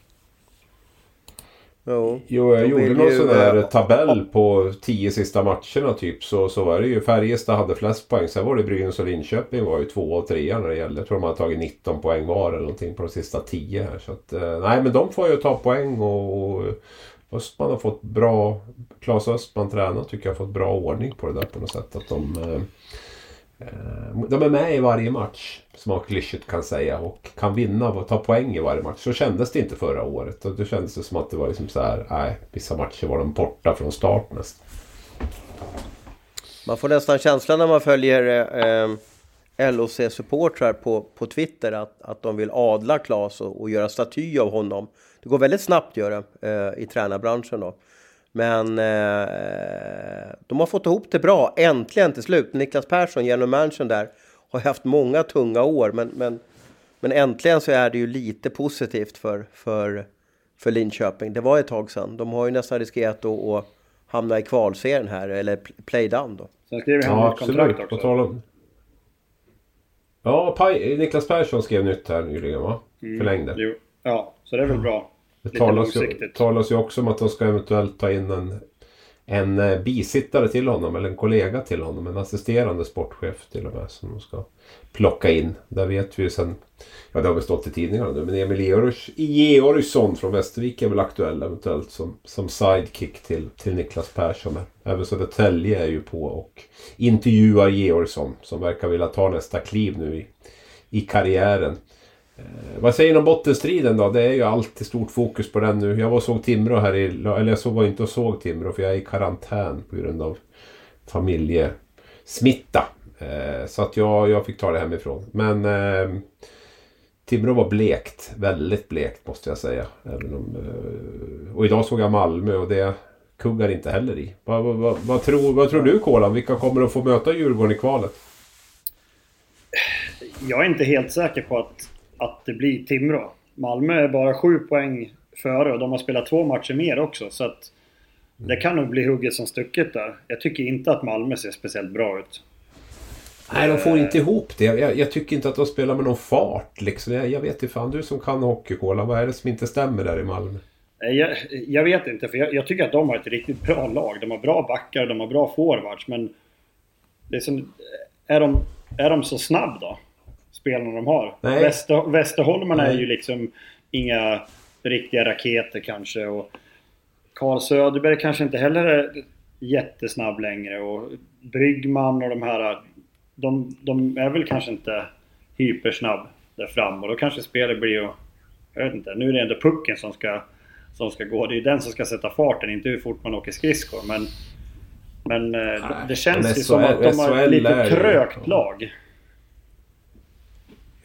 Jo, jo jag gjorde någon sån där uh, tabell på tio sista matcherna typ. Så, så var det ju Färjestad hade flest poäng. Sen var det Brynäs och Linköping var ju två och trea när det gällde. Jag tror de hade tagit 19 poäng var eller någonting på de sista tio här. Så att, uh, nej men de får ju ta poäng och, och Östman har fått bra... Claes Östman tränare tycker jag har fått bra ordning på det där på något sätt. Att de... Eh, de är med i varje match, som man klyschigt kan säga, och kan vinna och ta poäng i varje match. Så kändes det inte förra året. Och då kändes det som att det var liksom så här, nej, vissa matcher var de borta från start nästan. Man får nästan känslan när man följer eh, eh LOC-supportrar på, på Twitter att, att de vill adla Klas och, och göra staty av honom. Det går väldigt snabbt att göra eh, i tränarbranschen då. Men eh, de har fått ihop det bra, äntligen till slut. Niklas Persson, general managern där, har haft många tunga år. Men, men, men äntligen så är det ju lite positivt för, för, för Linköping. Det var ett tag sedan. De har ju nästan riskerat att, att hamna i kvalserien här, eller playdown då. Sen skrev han ja, kontrakt också. På tal om... Ja, Niklas Persson skrev nytt här nyligen va? Mm. Förlängde. Jo. Ja, så det är väl bra. Det talas ju, talas ju också om att de ska eventuellt ta in en, en eh, bisittare till honom eller en kollega till honom. En assisterande sportchef till och med som de ska plocka in. Där vet vi ju sen, ja det har väl stått i tidningarna nu, men Emil Georgsson från Västervik är väl aktuell eventuellt som, som sidekick till, till Niklas Persson. Även Södertälje är ju på och intervjuar Georgsson som verkar vilja ta nästa kliv nu i, i karriären. Eh, vad säger ni om bottenstriden då? Det är ju alltid stort fokus på den nu. Jag var och såg Timrå här i... Eller jag såg, var inte och såg Timrå för jag är i karantän på grund av familjesmitta. Eh, så att jag, jag fick ta det hemifrån. Men eh, Timrå var blekt. Väldigt blekt måste jag säga. Även om, eh, och idag såg jag Malmö och det kuggar inte heller i. Vad, vad, vad, vad tror, vad tror du Kolan? Vilka kommer att få möta Djurgården i kvalet? Jag är inte helt säker på att att det blir Timrå. Malmö är bara sju poäng före och de har spelat två matcher mer också. Så att det kan nog bli hugget som stucket där. Jag tycker inte att Malmö ser speciellt bra ut. Nej, de får inte ihop det. Jag, jag tycker inte att de spelar med någon fart. Liksom. Jag, jag vet inte fan, du som kan hockeykola, vad är det som inte stämmer där i Malmö? Jag, jag vet inte, för jag, jag, tycker att de har ett riktigt bra lag. De har bra backar, de har bra forwards, men... Det är, som, är, de, är de så snabb då? Spelarna de har. Väster, Västerholmarna är ju liksom inga riktiga raketer kanske. Och Carl Söderberg kanske inte heller är jättesnabb längre. Och Bryggman och de här, de, de är väl kanske inte hypersnabb där fram. Och då kanske spelet blir ju... Jag vet inte, nu är det ändå pucken som ska, som ska gå. Det är den som ska sätta farten, inte hur fort man åker skridskor. Men, men eh, Nej, det känns ju som att de har ett lite trögt lag.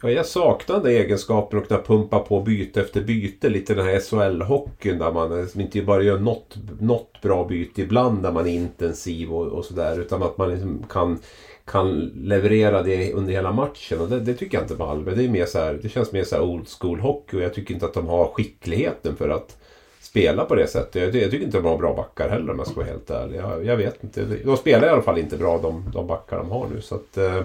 Ja, jag saknade egenskapen att kunna pumpa på byte efter byte. Lite den här SHL-hockeyn där man inte bara gör något, något bra byte ibland där man är intensiv och, och sådär. Utan att man liksom kan, kan leverera det under hela matchen. Och det, det tycker jag inte Malmö. Det, är mer så här, det känns mer så old school hockey och jag tycker inte att de har skickligheten för att spela på det sättet. Jag, jag tycker inte de har bra backar heller om jag ska vara helt ärlig. Jag, jag vet inte. De spelar i alla fall inte bra de, de backar de har nu. Så att, eh,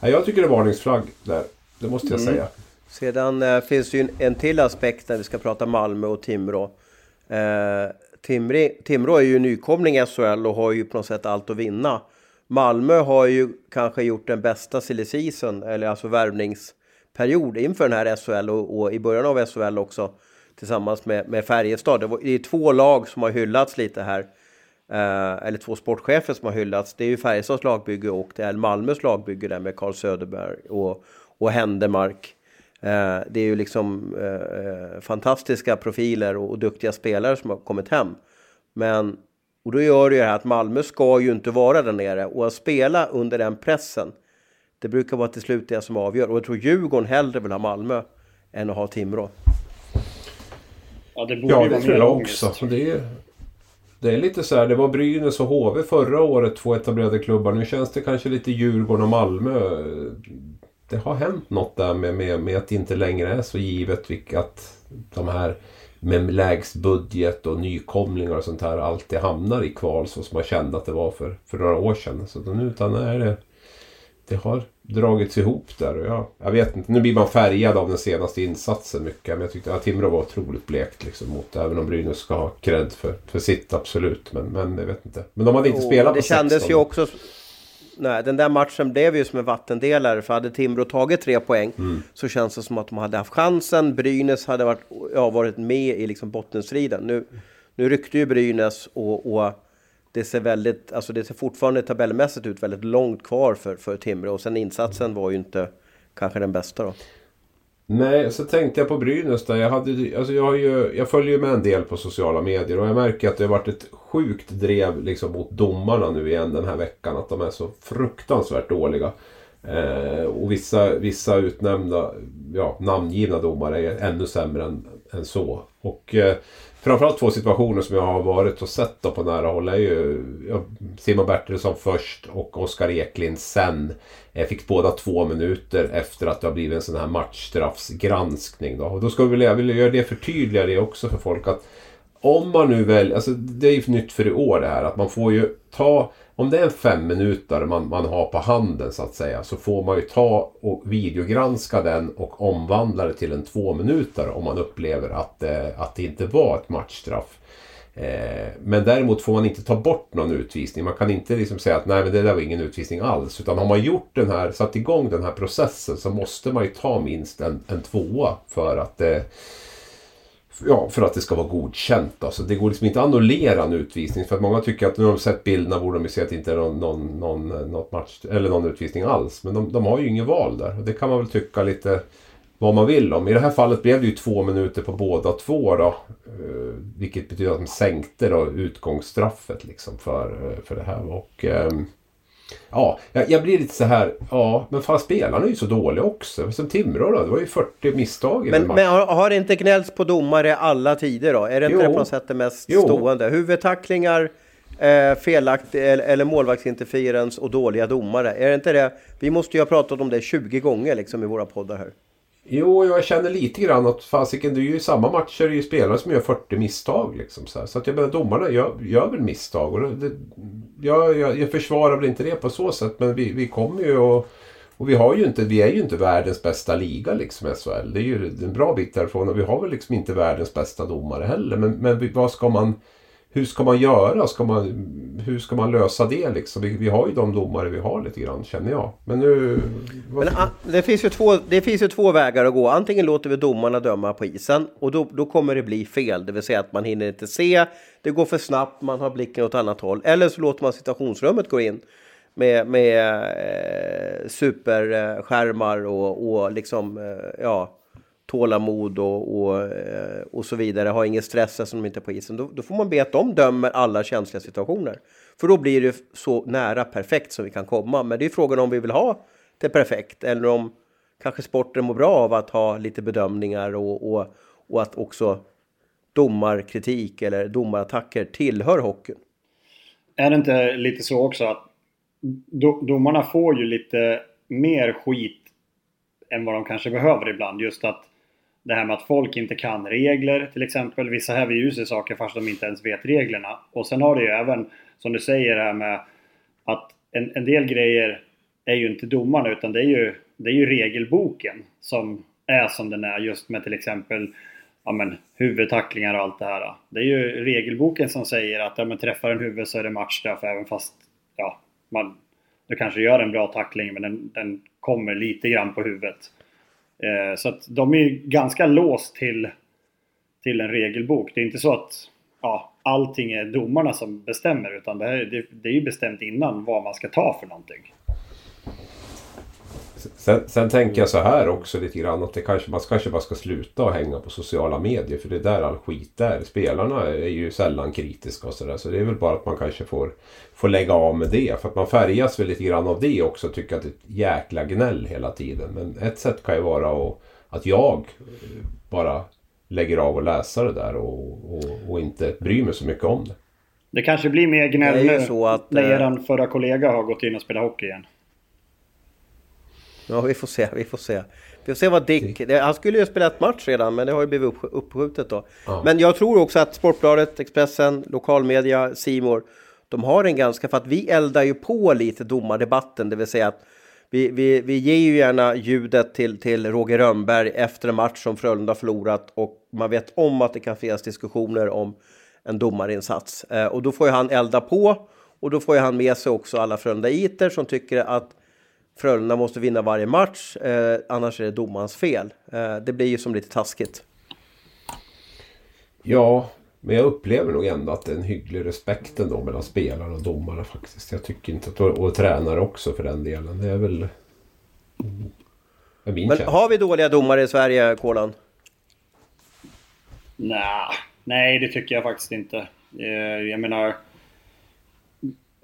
jag tycker det är varningsflagg där. Det måste jag mm. säga. Sedan eh, finns det ju en, en till aspekt när vi ska prata Malmö och Timrå. Eh, Timri, Timrå är ju nykomling i SHL och har ju på något sätt allt att vinna. Malmö har ju kanske gjort den bästa silly season, eller alltså värvningsperiod inför den här SHL och, och, i början av SHL också tillsammans med, med Färjestad. Det, var, det är två lag som har hyllats lite här. Eh, eller två sportchefer som har hyllats. Det är ju Färjestads lagbygge och det är Malmös lagbygge där med Carl Söderberg och, och Händemark. Eh, det är ju liksom eh, fantastiska profiler och, och, duktiga spelare som har kommit hem. Men, och då gör det ju här att Malmö ska ju inte vara där nere och att spela under den pressen, det brukar vara till slut det som avgör. Och jag tror Djurgården hellre vill ha Malmö än att ha Timrå. Ja, det, ja, det tror jag också. Det är, det är lite så här, det var Brynäs och HV förra året, två etablerade klubbar. Nu känns det kanske lite Djurgården och Malmö det har hänt något där med, med, med att det inte längre är så givet vilkat de här med lägst budget och nykomlingar och sånt här alltid hamnar i kval så som man kände att det var för, för några år sedan. Så nu utan är det, det har dragits ihop där och jag, jag vet inte. Nu blir man färgad av den senaste insatsen mycket. Men jag tyckte att Timrå var otroligt blekt liksom mot även om Brynäs ska ha cred för, för sitt absolut. Men, men jag vet inte. Men de hade inte oh, spelat på Det kändes 16. ju också Nej, den där matchen blev ju som en vattendelare. För hade Timrå tagit tre poäng mm. så känns det som att de hade haft chansen. Brynäs hade varit, ja, varit med i liksom bottenstriden. Nu, nu ryckte ju Brynäs och, och det ser väldigt, alltså det ser fortfarande tabellmässigt ut väldigt långt kvar för, för Timrå. Och sen insatsen var ju inte kanske den bästa då. Nej, så tänkte jag på Brynäs där. Jag, hade, alltså jag, har ju, jag följer ju med en del på sociala medier och jag märker att det har varit ett sjukt drev liksom mot domarna nu igen den här veckan. Att de är så fruktansvärt dåliga. Eh, och vissa, vissa utnämnda, ja, namngivna domare är ännu sämre än, än så. Och eh, framförallt två situationer som jag har varit och sett då på nära håll är ju Simon Bertilsson först och Oskar Eklind sen. Jag fick båda två minuter efter att det har blivit en sån här matchstraffsgranskning. Då. Och då ska vi, jag vilja göra det förtydliga det också för folk att om man nu väljer, alltså det är ju nytt för i år det här att man får ju ta om det är en fem minuter man, man har på handen så att säga så får man ju ta och videogranska den och omvandla det till en två minuter om man upplever att, eh, att det inte var ett matchstraff. Eh, men däremot får man inte ta bort någon utvisning. Man kan inte liksom säga att nej men det där var ingen utvisning alls. Utan har man gjort den här, satt igång den här processen så måste man ju ta minst en, en tvåa för att eh, Ja, för att det ska vara godkänt. Alltså, det går liksom inte att annullera en utvisning. För att många tycker att när de sett bilderna borde de ju se att det inte är någon, någon, någon, något match, eller någon utvisning alls. Men de, de har ju inget val där. Och det kan man väl tycka lite vad man vill om. I det här fallet blev det ju två minuter på båda två då. Eh, vilket betyder att de sänkte då utgångsstraffet liksom för, eh, för det här. Och... Ehm, Ja, jag, jag, blir lite så här, ja, men fan spelarna är ju så dåliga också. Som Timrå då, det var ju 40 misstag i Men, men har, har det inte gnällts på domare alla tider då? Är det inte jo. det på något sätt det mest jo. stående? Huvudtacklingar, eh, felaktig eller, eller målvaktsinterferens och dåliga domare. Är det inte det? Vi måste ju ha pratat om det 20 gånger liksom i våra poddar här. Jo, jag känner lite grann att fasiken, det är ju i samma matcher det är ju spelare som gör 40 misstag. Liksom, så, så att jag menar, domarna gör, gör väl misstag. Och det, jag, jag, jag försvarar väl inte det på så sätt, men vi, vi kommer ju och, och vi, har ju inte, vi är ju inte världens bästa liga liksom SHL. Det är ju en bra bit därifrån och vi har väl liksom inte världens bästa domare heller. Men, men vad ska man hur ska man göra? Ska man, hur ska man lösa det liksom? Vi, vi, har ju de domare vi har lite grann känner jag. Men nu... Men, ah, det, finns ju två, det finns ju två vägar att gå. Antingen låter vi domarna döma på isen och då, då kommer det bli fel. Det vill säga att man hinner inte se, det går för snabbt, man har blicken åt annat håll. Eller så låter man situationsrummet gå in med, med eh, superskärmar och, och liksom, eh, ja tålamod och, och, eh, och så vidare, har ingen stress eftersom de inte är på isen, då, då, får man be att de dömer alla känsliga situationer. För då blir det så nära perfekt som vi kan komma. Men det är frågan om vi vill ha det perfekt eller om kanske sporten mår bra av att ha lite bedömningar och, och, och att också domarkritik eller domarattacker tillhör hockeyn. Är det inte lite så också att do, domarna får ju lite mer skit än vad de kanske behöver ibland. Just att det här med att folk inte kan regler till exempel. Vissa häver ju sig saker fast de inte ens vet reglerna. Och sen har det ju även, som du säger här med att en, en del grejer är ju inte domarna utan det är ju, det är ju regelboken som är som den är just med till exempel ja, men, huvudtacklingar och allt det här. Det är ju regelboken som säger att ja, men, träffar en huvud så är det matchstraff även fast ja, man, du kanske gör en bra tackling men den, den kommer lite grann på huvudet. Eh, så att de är ganska låst till, till en regelbok. Det är inte så att ja, allting är domarna som bestämmer utan det, här, det, det är ju bestämt innan vad man ska ta för någonting. Sen, sen, tänker jag så här också lite grann att det kanske, man kanske bara ska sluta hänga på sociala medier för det är där all skit är. Spelarna är ju sällan kritiska och sådär så det är väl bara att man kanske får, får lägga av med det. För att man färgas väl lite grann av det också och tycker att det är ett jäkla gnäll hela tiden. Men ett sätt kan ju vara att, att jag bara lägger av och läsa det där och, och, och inte bryr mig så mycket om det. Det kanske blir mer gnäll nu när eh, er förra kollega har gått in och spelat hockey igen. Ja, vi får se, vi får se. Vi får se vad Dick... Det, han skulle ju spela ett match redan, men det har ju blivit upp, uppskjutet då. Ja. Men jag tror också att Sportbladet, Expressen, lokalmedia, Simor de har en ganska... För att vi eldar ju på lite domardebatten, det vill säga att vi, vi, vi ger ju gärna ljudet till, till Roger Rönnberg efter en match som Frölunda förlorat och man vet om att det kan finnas diskussioner om en domarinsats. Eh, och då får ju han elda på och då får ju han med sig också alla Frölunda-iter som tycker att Frölunda måste vinna varje match, eh, annars är det domarens fel. Eh, det blir ju som lite taskigt. Ja, men jag upplever nog ändå att det är en hygglig respekt ändå mellan spelare och domare faktiskt. Jag tycker inte att, och tränare också för den delen. Det är väl... Är min men har vi dåliga domare i Sverige, Kolan? Nah, nej, det tycker jag faktiskt inte. Eh, jag menar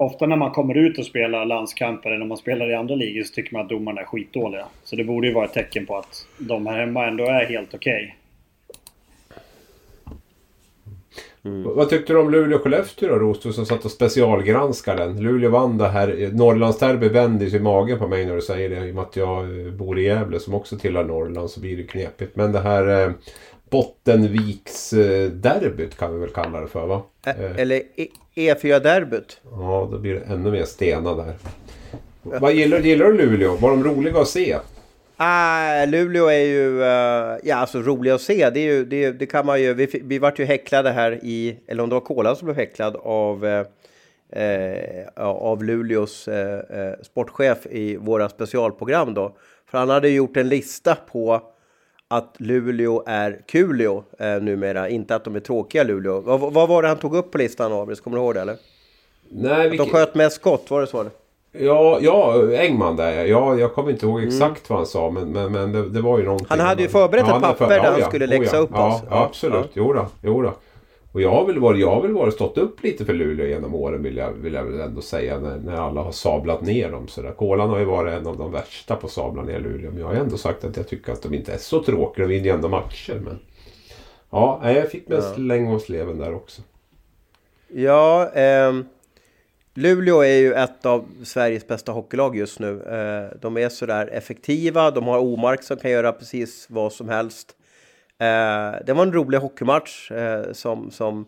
ofta när man kommer ut och spelar landskamper eller om man spelar i andra ligor så tycker man att domarna är skitdåliga. Så det borde ju vara ett tecken på att de här hemma ändå är helt okej. Okay. Mm. Vad tyckte du om Luleå-Skellefteå då, Rost, som satt och specialgranskade den? Luleå vann det här. Norrlandsderby vänder i magen på mig när du säger det. I och med att jag eh, bor i Gävle som också tillhör Norrland så blir det knepigt. Men det här eh, Bottenviks-derbyt kan vi väl kalla det för va? Eller E4-derbyt. Ja, då blir det ännu mer stena där. Vad gillar, gillar du Luleå? Var de roliga att se? Ah, Luleå är ju, uh, ja alltså roliga att se. Det, är ju, det, det kan man ju, vi, vi vart ju häcklade här i, eller om det var Kolan som blev häcklad av, uh, uh, av Luleås sportchef i våra specialprogram då. För han hade gjort en lista på att Luleå är Kulio eh, numera, inte att de är tråkiga Luleå. Vad, vad var det han tog upp på listan, Abris? Kommer du ihåg det eller? Nej, att de sköt mest skott, var det så? Ja, ja, Engman där ja. Jag kommer inte ihåg mm. exakt mm. vad han sa men, men, men det, det var ju någonting. Han hade ju förberett ja, ett papper för, där han skulle läxa oh, upp ja, oss. Ja, absolut. Ja. Jo då, jo då. Och jag har väl varit, jag har väl varit stått upp lite för Luleå genom åren vill jag, vill jag väl ändå säga när, när alla har sablat ner dem. Så där. Kolan har ju varit en av de värsta på att sabla ner Luleå. Men jag har ändå sagt att jag tycker att de inte är så tråkiga. De vinner ju ändå matcher. Men... Ja, jag fick mest ja. länge hos sleven där också. Ja, eh, Luleå är ju ett av Sveriges bästa hockeylag just nu. Eh, de är sådär effektiva, de har Omark som kan göra precis vad som helst. Eh, det var en rolig hockeymatch eh, som, som,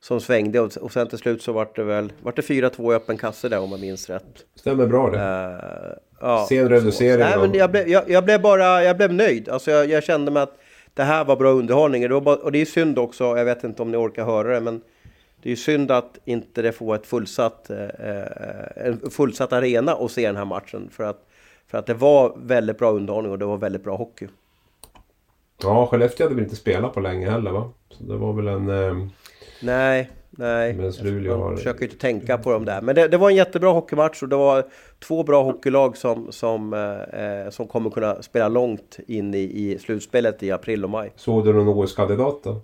som svängde och, och sen till slut så var det väl var det 4-2 i öppen kasse där om man minns rätt. Stämmer bra det. Uh, ja, Sen reducering. Nej, men jag, blev, jag, jag, blev bara jag blev nöjd. Alltså jag, jag kände mig att det här var bra underhållning. Det var bara, och det är synd också, jag vet inte om ni orkar höra det, men det är synd att inte det får ett fullsatt, eh, en fullsatt arena och se den här matchen. För att, för att det var väldigt bra underhållning och det var väldigt bra hockey. Ja, Skellefteå hade väl inte spelat på länge heller va? Så det var väl en... Eh... Nej, nej. Men Luleå har... försöker ju inte tänka på dem där. Men det, det, var en jättebra hockeymatch och det var två bra hockeylag som, som, eh, som kommer kunna spela långt in i, i slutspelet i april och maj. Såg du någon OS-kandidat då?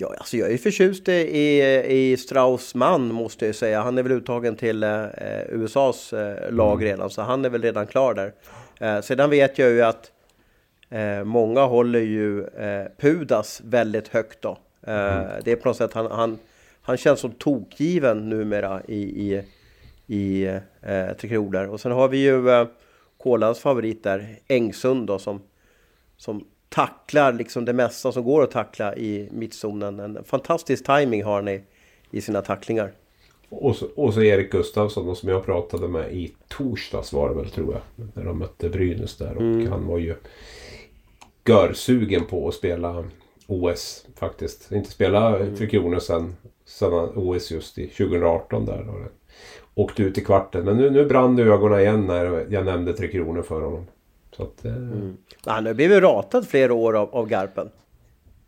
Ja, alltså jag är förtjust i, i Straussman måste jag säga. Han är väl uttagen till eh, USAs eh, lag mm. redan, så han är väl redan klar där. Eh, sedan vet jag ju att eh, många håller ju eh, Pudas väldigt högt då. Eh, mm. Det är på något sätt, han, han, han känns som tokgiven numera i, i, i eh, Tre Kronor. Och sen har vi ju eh, Kolans favorit där, Engsund då, som, som tacklar liksom det mesta som går att tackla i mittzonen. En fantastisk timing har han i, i sina tacklingar. Och så, och så Erik Gustafsson som jag pratade med i torsdags var det väl tror jag. När de mötte Brynäs där. Och mm. han var ju görsugen på att spela OS faktiskt. Inte spela mm. Tre Kronor sen, sen OS just i 2018 där. Då. Åkte ut i kvarten. Men nu, nu brann det ögonen igen när jag nämnde Tre Kronor för honom. Så att, eh... mm. Han har blivit ratad flera år av, av Garpen.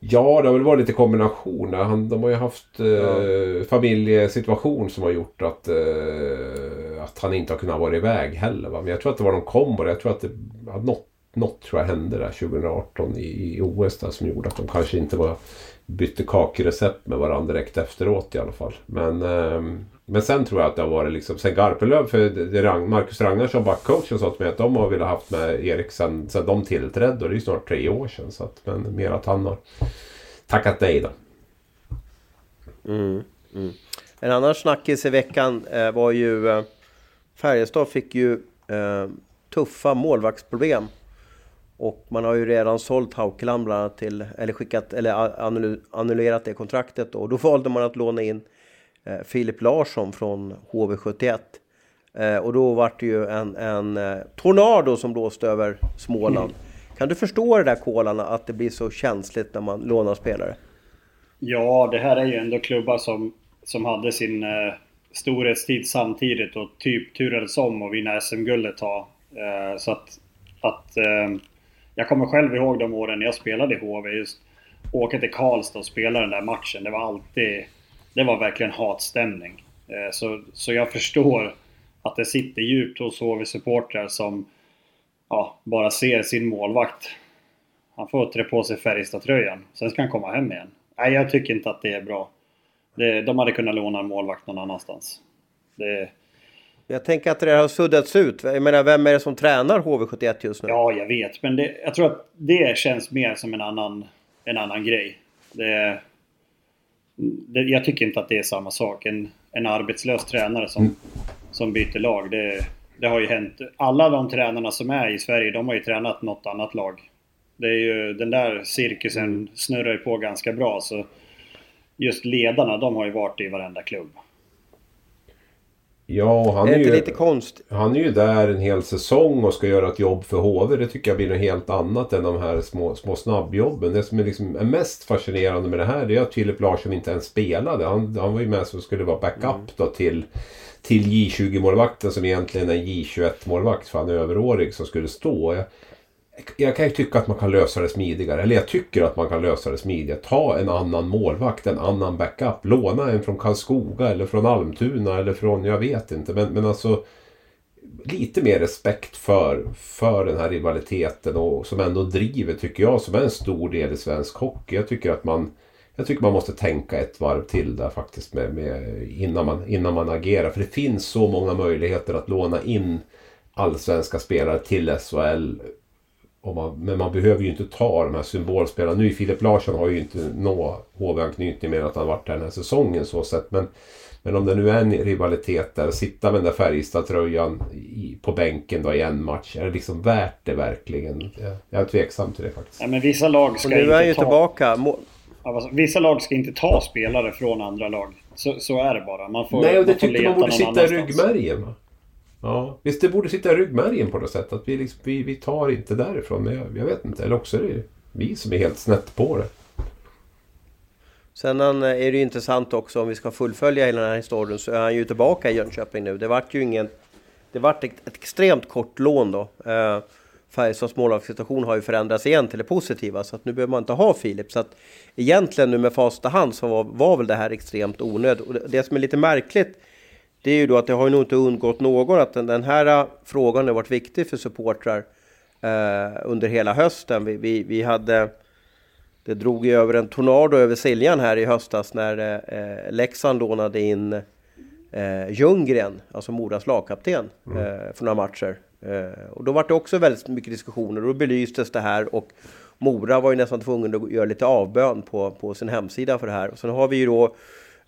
Ja, det har väl varit lite kombination. Han, de har ju haft eh, ja. familjesituation som har gjort att, eh, att han inte har kunnat vara iväg heller. Va? Men jag tror att det var någon kombo. Jag tror att det, något, något tror jag hände där 2018 i, i OS där, som gjorde att de kanske inte var, bytte kakrecept med varandra direkt efteråt i alla fall. Men eh, men sen tror jag att det har varit liksom, sen Garpenlöv, för det Marcus Ragnarsson, backcoachen, sa till mig att de har velat haft med Erik sen, sen de tillträdde och det är ju snart tre år sedan. Så att, men mer att han har tackat nej då. Mm, mm. En annan snackis i veckan eh, var ju eh, Färjestad fick ju eh, tuffa målvaktsproblem. Och man har ju redan sålt Haukeland bland annat till, eller skickat, eller annullerat det kontraktet då. Och då valde man att låna in Filip Larsson från HV71. Eh, och då var det ju en, en eh, tornado som blåste över Småland. Mm. Kan du förstå det där Kolarna, att det blir så känsligt när man lånar spelare? Ja, det här är ju ändå klubbar som, som hade sin eh, storhetstid samtidigt och typ turades om och vinna SM-guldet ta. Eh, så att, att eh, jag kommer själv ihåg de åren när jag spelade i HV. Just åka till Karlstad och spela den där matchen. Det var alltid det var verkligen hatstämning. Eh, så, så jag förstår att det sitter djupt hos HV-supportrar som ja, bara ser sin målvakt. Han får trä på sig Färjestad-tröjan, sen ska han komma hem igen. Nej, jag tycker inte att det är bra. Det, de hade kunnat låna en målvakt någon annanstans. Det... Jag tänker att det har suddats ut. Jag menar, vem är det som tränar HV71 just nu? Ja, jag vet. Men det, jag tror att det känns mer som en annan en annan grej. Det, jag tycker inte att det är samma sak. En, en arbetslös tränare som, mm. som byter lag. Det, det har ju hänt. Alla de tränarna som är i Sverige, de har ju tränat något annat lag. Det är ju, den där cirkusen mm. snurrar ju på ganska bra. Så just ledarna, de har ju varit i varenda klubb. Ja, han är, är ju, lite konst? Han är ju där en hel säsong och ska göra ett jobb för HV. Det tycker jag blir något helt annat än de här små, små snabbjobben. Det som är, liksom, är mest fascinerande med det här är att Filip Larsson inte ens spelade. Han, han var ju med som skulle vara backup mm. då till, till J20-målvakten som egentligen är J21-målvakt för han är överårig som skulle stå. Jag, jag kan ju tycka att man kan lösa det smidigare. Eller jag tycker att man kan lösa det smidigare. Ta en annan målvakt, en annan backup. Låna en från Karlskoga eller från Almtuna eller från, jag vet inte. Men, men alltså lite mer respekt för, för den här rivaliteten och som ändå driver, tycker jag, som är en stor del i svensk hockey. Jag tycker att man jag tycker man måste tänka ett varv till där faktiskt med, med, innan, man, innan man agerar. För det finns så många möjligheter att låna in allsvenska spelare till SHL man, men man behöver ju inte ta de här symbolspelarna. Nu Filip Larsson har ju inte nå HV-anknytning mer än att han varit här den här säsongen så sett. Men, men om det nu är en rivalitet där, sitta med den där Färjestad-tröjan på bänken då i en match. Är det liksom värt det verkligen? Jag är tveksam till det faktiskt. Ja, men vissa lag ska Och nu är ju ta... tillbaka. Vissa lag ska inte ta spelare från andra lag. Så, så är det bara. Man får, Nej, och det tycker man borde sitta i ryggmärgen. Ja, visst det borde sitta i ryggmärgen på något sätt. Att vi, liksom, vi, vi tar inte därifrån. Men jag, jag, vet inte. Eller också är det vi som är helt snett på det. Sen är det ju intressant också om vi ska fullfölja hela den här historien så är han ju tillbaka i Jönköping nu. Det vart ju ingen... Det vart ett, ett extremt kort lån då. Eh, Färjestads målvaktssituation har ju förändrats igen till det positiva så att nu behöver man inte ha Filip. Så att egentligen nu med facit hand så var, var väl det här extremt onödigt. Och det, det som är lite märkligt det är ju då att det har nog inte undgått någon att den, den här äh, frågan har varit viktig för supportrar eh, under hela hösten. Vi, vi, vi, hade, det drog ju över en tornado över Siljan här i höstas när eh, Leksand lånade in eh, Ljunggren, alltså Moras lagkapten, mm. eh, för några matcher. Eh, och då var det också väldigt mycket diskussioner och då belystes det här och Mora var ju nästan tvungen att göra lite avbön på, på sin hemsida för det här. Och sen har vi ju då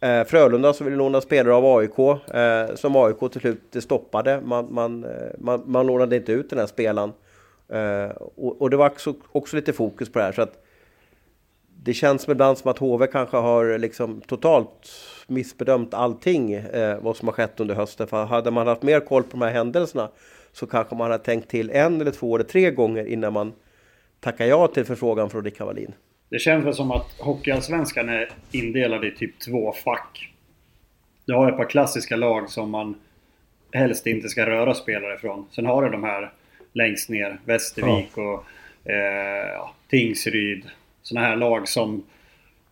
Eh, Frölunda som ville låna spelare av AIK, eh, som AIK till slut stoppade. Man, man, eh, man, man lånade inte ut den här spelaren. Eh, och, och, det var också, också, lite fokus på det här. Så att det känns ibland som att HV kanske har liksom totalt missbedömt allting, eh, vad som har skett under hösten. För hade man haft mer koll på de här händelserna så kanske man hade tänkt till en eller två eller tre gånger innan man tackar ja till förfrågan från Rickard Wallin. Det känns väl som att Hockeyallsvenskan är indelad i typ två fack. Du har ett par klassiska lag som man helst inte ska röra spelare ifrån. Sen har du de här längst ner, Västervik och eh, Tingsryd. Sådana här lag som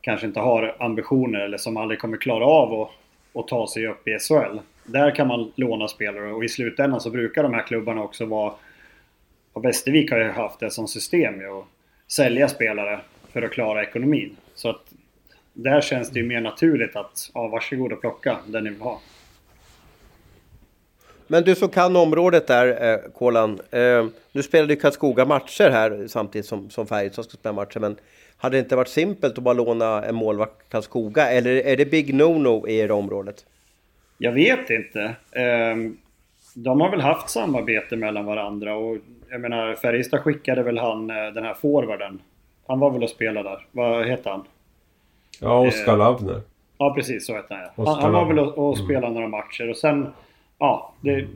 kanske inte har ambitioner eller som aldrig kommer klara av att, att ta sig upp i SHL. Där kan man låna spelare och i slutändan så brukar de här klubbarna också vara... Och Västervik har ju haft det som system ju, att sälja spelare för att klara ekonomin. Så att där känns det ju mer naturligt att, ja varsågod och plocka den ni vill ha. Men du som kan området där, eh, Kolan. Eh, nu spelade ju Karlskoga matcher här samtidigt som, som Färjestad ska spela matcher. Men hade det inte varit simpelt att bara låna en målvakt Karlskoga? Eller är det big no-no i det området? Jag vet inte. Eh, de har väl haft samarbete mellan varandra och jag menar Färjestad skickade väl han eh, den här forwarden han var väl och spelade där. Vad heter han? Ja, Oskar eh, Lavner. Ja, precis så heter han ja. Han, han var väl och, och spelade mm. några matcher och sen... Ja, det.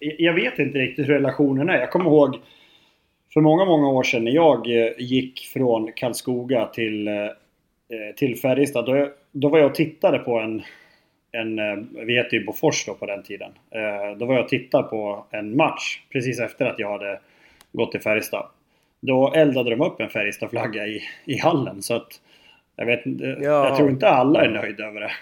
Jag vet inte riktigt hur relationen är. Jag kommer ihåg för många, många år sedan när jag eh, gick från Karlskoga till, eh, till Färjestad. Då, då var jag och tittade på en, en, vi hette ju Bofors då på den tiden. Då var jag och tittade på en match precis efter att jag hade gått till Färjestad. Då eldade de upp en Färjestad-flagga i, i hallen så att jag vet ja. jag tror inte alla är nöjda över det.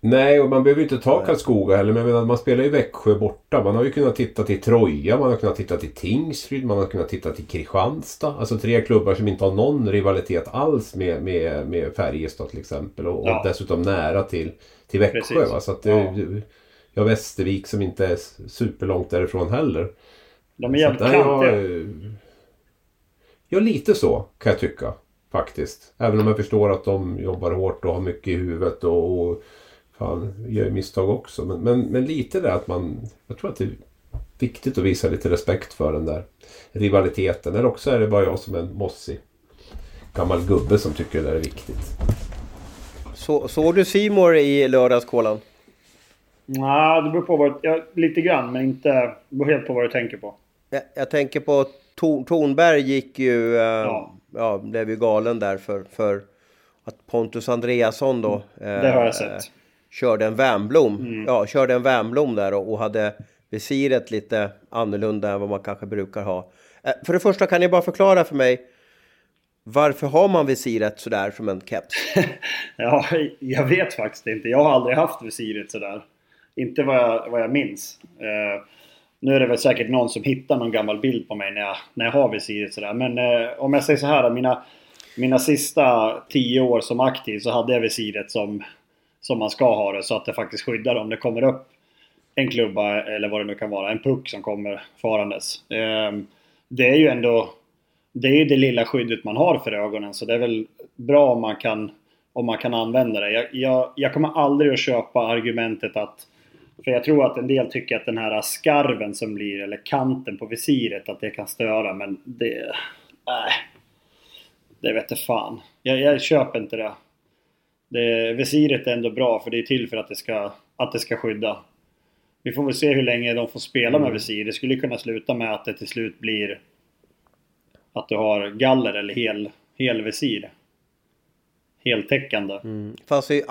Nej, och man behöver ju inte ta Karlskoga heller. Men jag menar, man spelar ju Växjö borta. Man har ju kunnat titta till Troja, man har kunnat titta till Tingsryd, man har kunnat titta till Kristianstad. Alltså tre klubbar som inte har någon rivalitet alls med, med, med Färjestad till exempel. Och, ja. och dessutom nära till, till Växjö. Va? Så att det, ja. ja, Västervik som inte är superlångt därifrån heller. De är jävligt kantiga. Ja, lite så kan jag tycka. Faktiskt. Även om jag förstår att de jobbar hårt och har mycket i huvudet och, och fan, gör misstag också. Men, men, men lite det att man... Jag tror att det är viktigt att visa lite respekt för den där rivaliteten. Eller också är det bara jag som är en mossig gammal gubbe som tycker det där är viktigt. Så, såg du Simor i lördagskolan? Nej, det beror på vad... Ja, lite grann, men inte... Det beror helt på vad du tänker på. Jag, jag tänker på Tor, Tornberg gick ju... Eh, ja. ja. blev ju galen där för, för att Pontus Andreasson då... Eh, det har jag sett. Körde en Wernbloom. Mm. Ja, körde en Wernbloom där och, och hade visiret lite annorlunda än vad man kanske brukar ha. Eh, för det första kan ni bara förklara för mig varför har man visiret sådär som en keps? ja, jag vet faktiskt inte. Jag har aldrig haft visiret sådär. Inte vad jag, vad jag minns. Eh, nu är det väl säkert någon som hittar någon gammal bild på mig när jag, när jag har visiret sådär. Men eh, om jag säger så här mina, mina sista tio år som aktiv så hade jag visiret som, som man ska ha det. Så att det faktiskt skyddar om det kommer upp en klubba eller vad det nu kan vara. En puck som kommer farandes. Eh, det är ju ändå det är ju det lilla skyddet man har för ögonen så det är väl bra om man kan, om man kan använda det. Jag, jag, jag kommer aldrig att köpa argumentet att för jag tror att en del tycker att den här skarven som blir, eller kanten på visiret, att det kan störa men det... Nej. Det vet jag fan. Jag, jag köper inte det. det. Visiret är ändå bra för det är till för att det ska, att det ska skydda. Vi får väl se hur länge de får spela med mm. visir. Det skulle kunna sluta med att det till slut blir att du har galler eller hel, helvisir. Heltäckande. Mm. Fanns ju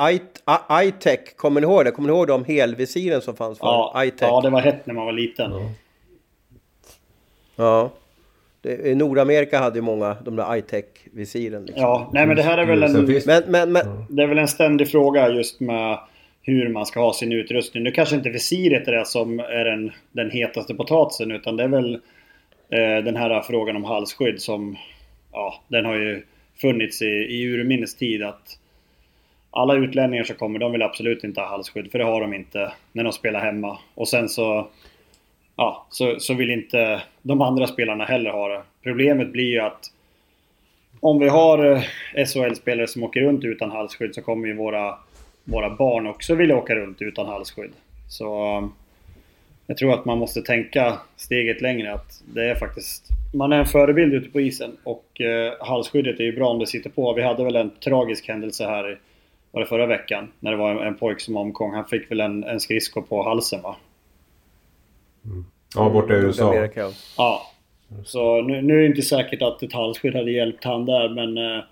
iTech, kommer ni ihåg det? Kommer ni ihåg de helvisiren som fanns för ja, iTech? Ja, det var hett när man var liten. Ja. ja. Det, I Nordamerika hade ju många de där iTech-visiren. Liksom. Ja, nej men det här är väl en... Men, men, men... Det är väl en ständig fråga just med hur man ska ha sin utrustning. Nu kanske inte visiret är det som är den, den hetaste potatisen utan det är väl Eh, den här frågan om halsskydd som, ja, den har ju funnits i, i urminnes tid att alla utlänningar som kommer, de vill absolut inte ha halsskydd för det har de inte när de spelar hemma. Och sen så, ja, så, så vill inte de andra spelarna heller ha det. Problemet blir ju att om vi har eh, SHL-spelare som åker runt utan halsskydd så kommer ju våra, våra barn också vilja åka runt utan halsskydd. Så jag tror att man måste tänka steget längre. Att det är faktiskt... Man är en förebild ute på isen och eh, halsskyddet är ju bra om det sitter på. Vi hade väl en tragisk händelse här var det förra veckan när det var en, en pojk som omkom. Han fick väl en, en skridsko på halsen va? Mm. Ja, borta i USA. Ja. Så nu, nu, är det inte säkert att ett halsskydd hade hjälpt han där men... Eh,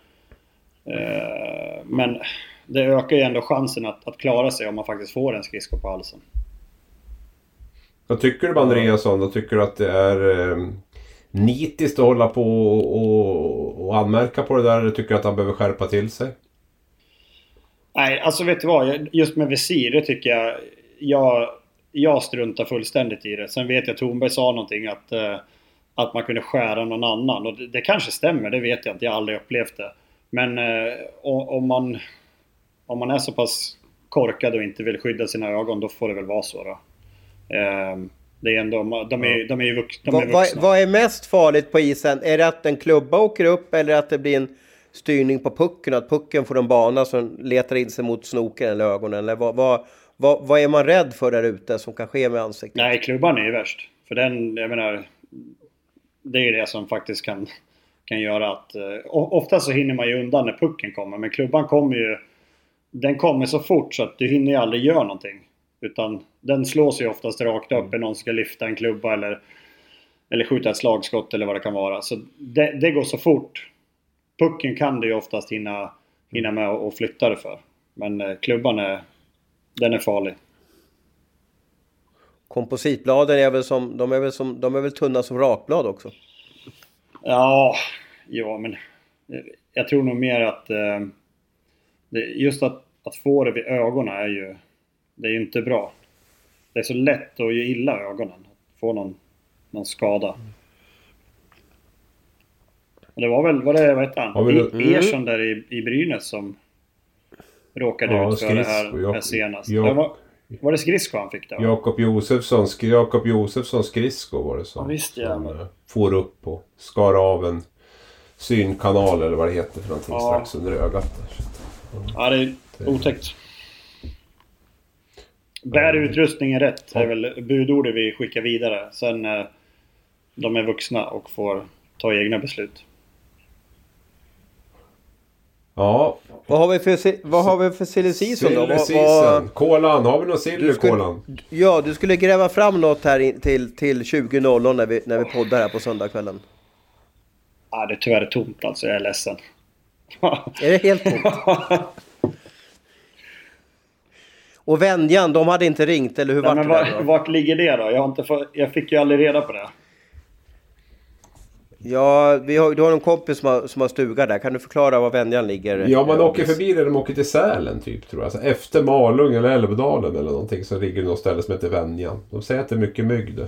eh, men det ökar ju ändå chansen att, att klara sig om man faktiskt får en skridsko på halsen. Vad tycker du om Andreasson? Vad tycker du att det är eh, nitiskt att hålla på och, och, anmärka på det där? Eller tycker du att han behöver skärpa till sig? Nej, alltså vet du vad? Just med visir, det tycker jag... Jag, jag struntar fullständigt i det. Sen vet jag att Thornberg sa någonting att, eh, att man kunde skära någon annan. Och det, det, kanske stämmer, det vet jag inte. Jag har aldrig upplevt det. Men eh, om, man, om man är så pass korkad och inte vill skydda sina ögon, då får det väl vara så då. Ehm, det är ändå, de är, de är ju vuxna. Vad, vad är mest farligt på isen? Är det att en klubba åker upp eller att det blir en styrning på pucken? Att pucken får en bana som letar in sig mot snoken eller ögonen? Eller vad, vad, vad, vad är man rädd för där ute som kan ske med ansiktet? Nej, klubban är ju värst. För den, jag menar, det är ju det som faktiskt kan, kan göra att... Uh, ofta så hinner man ju undan när pucken kommer, men klubban kommer ju... Den kommer så fort så att du hinner ju aldrig göra någonting. Utan den slås ju oftast rakt upp när någon ska lyfta en klubba eller, eller skjuta ett slagskott eller vad det kan vara. Så det, det går så fort. Pucken kan du ju oftast hinna, hinna med och flytta det för. Men eh, klubban är, den är farlig. Kompositbladen är väl som, de är väl, som, de är väl tunna som rakblad också? Ja, ja men jag tror nog mer att eh, just att, att få det vid ögonen är ju det är ju inte bra. Det är så lätt att ge illa ögonen. Att få någon, någon skada. Och det var väl, var det, vad hette han? Mm. Ersson där i, i Brynäs som råkade ja, ut för det här, här senast. Jag, var, var det skridsko han fick då? Jakob Josefsson, Jakob Josefsson skridsko var det som. Ja, visst ja. Som uh, for upp och skar av en synkanal eller vad det heter för någonting Ja. strax under ögat. Där. Ja, det är otäckt. Bär utrustningen rätt är väl budordet vi skickar vidare. Sen eh, de är vuxna och får ta egna beslut. Ja, Vad har vi för, vad har vi för silly season då? silly season. Kolan, har vi någon sill i kolan? Ja, du skulle gräva fram något här in, till, till 20.00 när vi, när vi poddar här på söndagskvällen. Ja, det är tyvärr tomt alltså. Jag är ledsen. Är det helt tomt? Och Venjan, de hade inte ringt, eller hur Nej, vart men det var, där då? vart ligger det då? Jag, har inte få, jag fick ju aldrig reda på det. Ja, vi har, du har en kompis som har, som har stuga där. Kan du förklara var Venjan ligger? Ja, man åker förbi det. De åker till Sälen typ tror jag. Alltså, efter Malung eller Älvdalen eller någonting så ligger det något ställe som heter Venjan. De säger att det är mycket mygg det.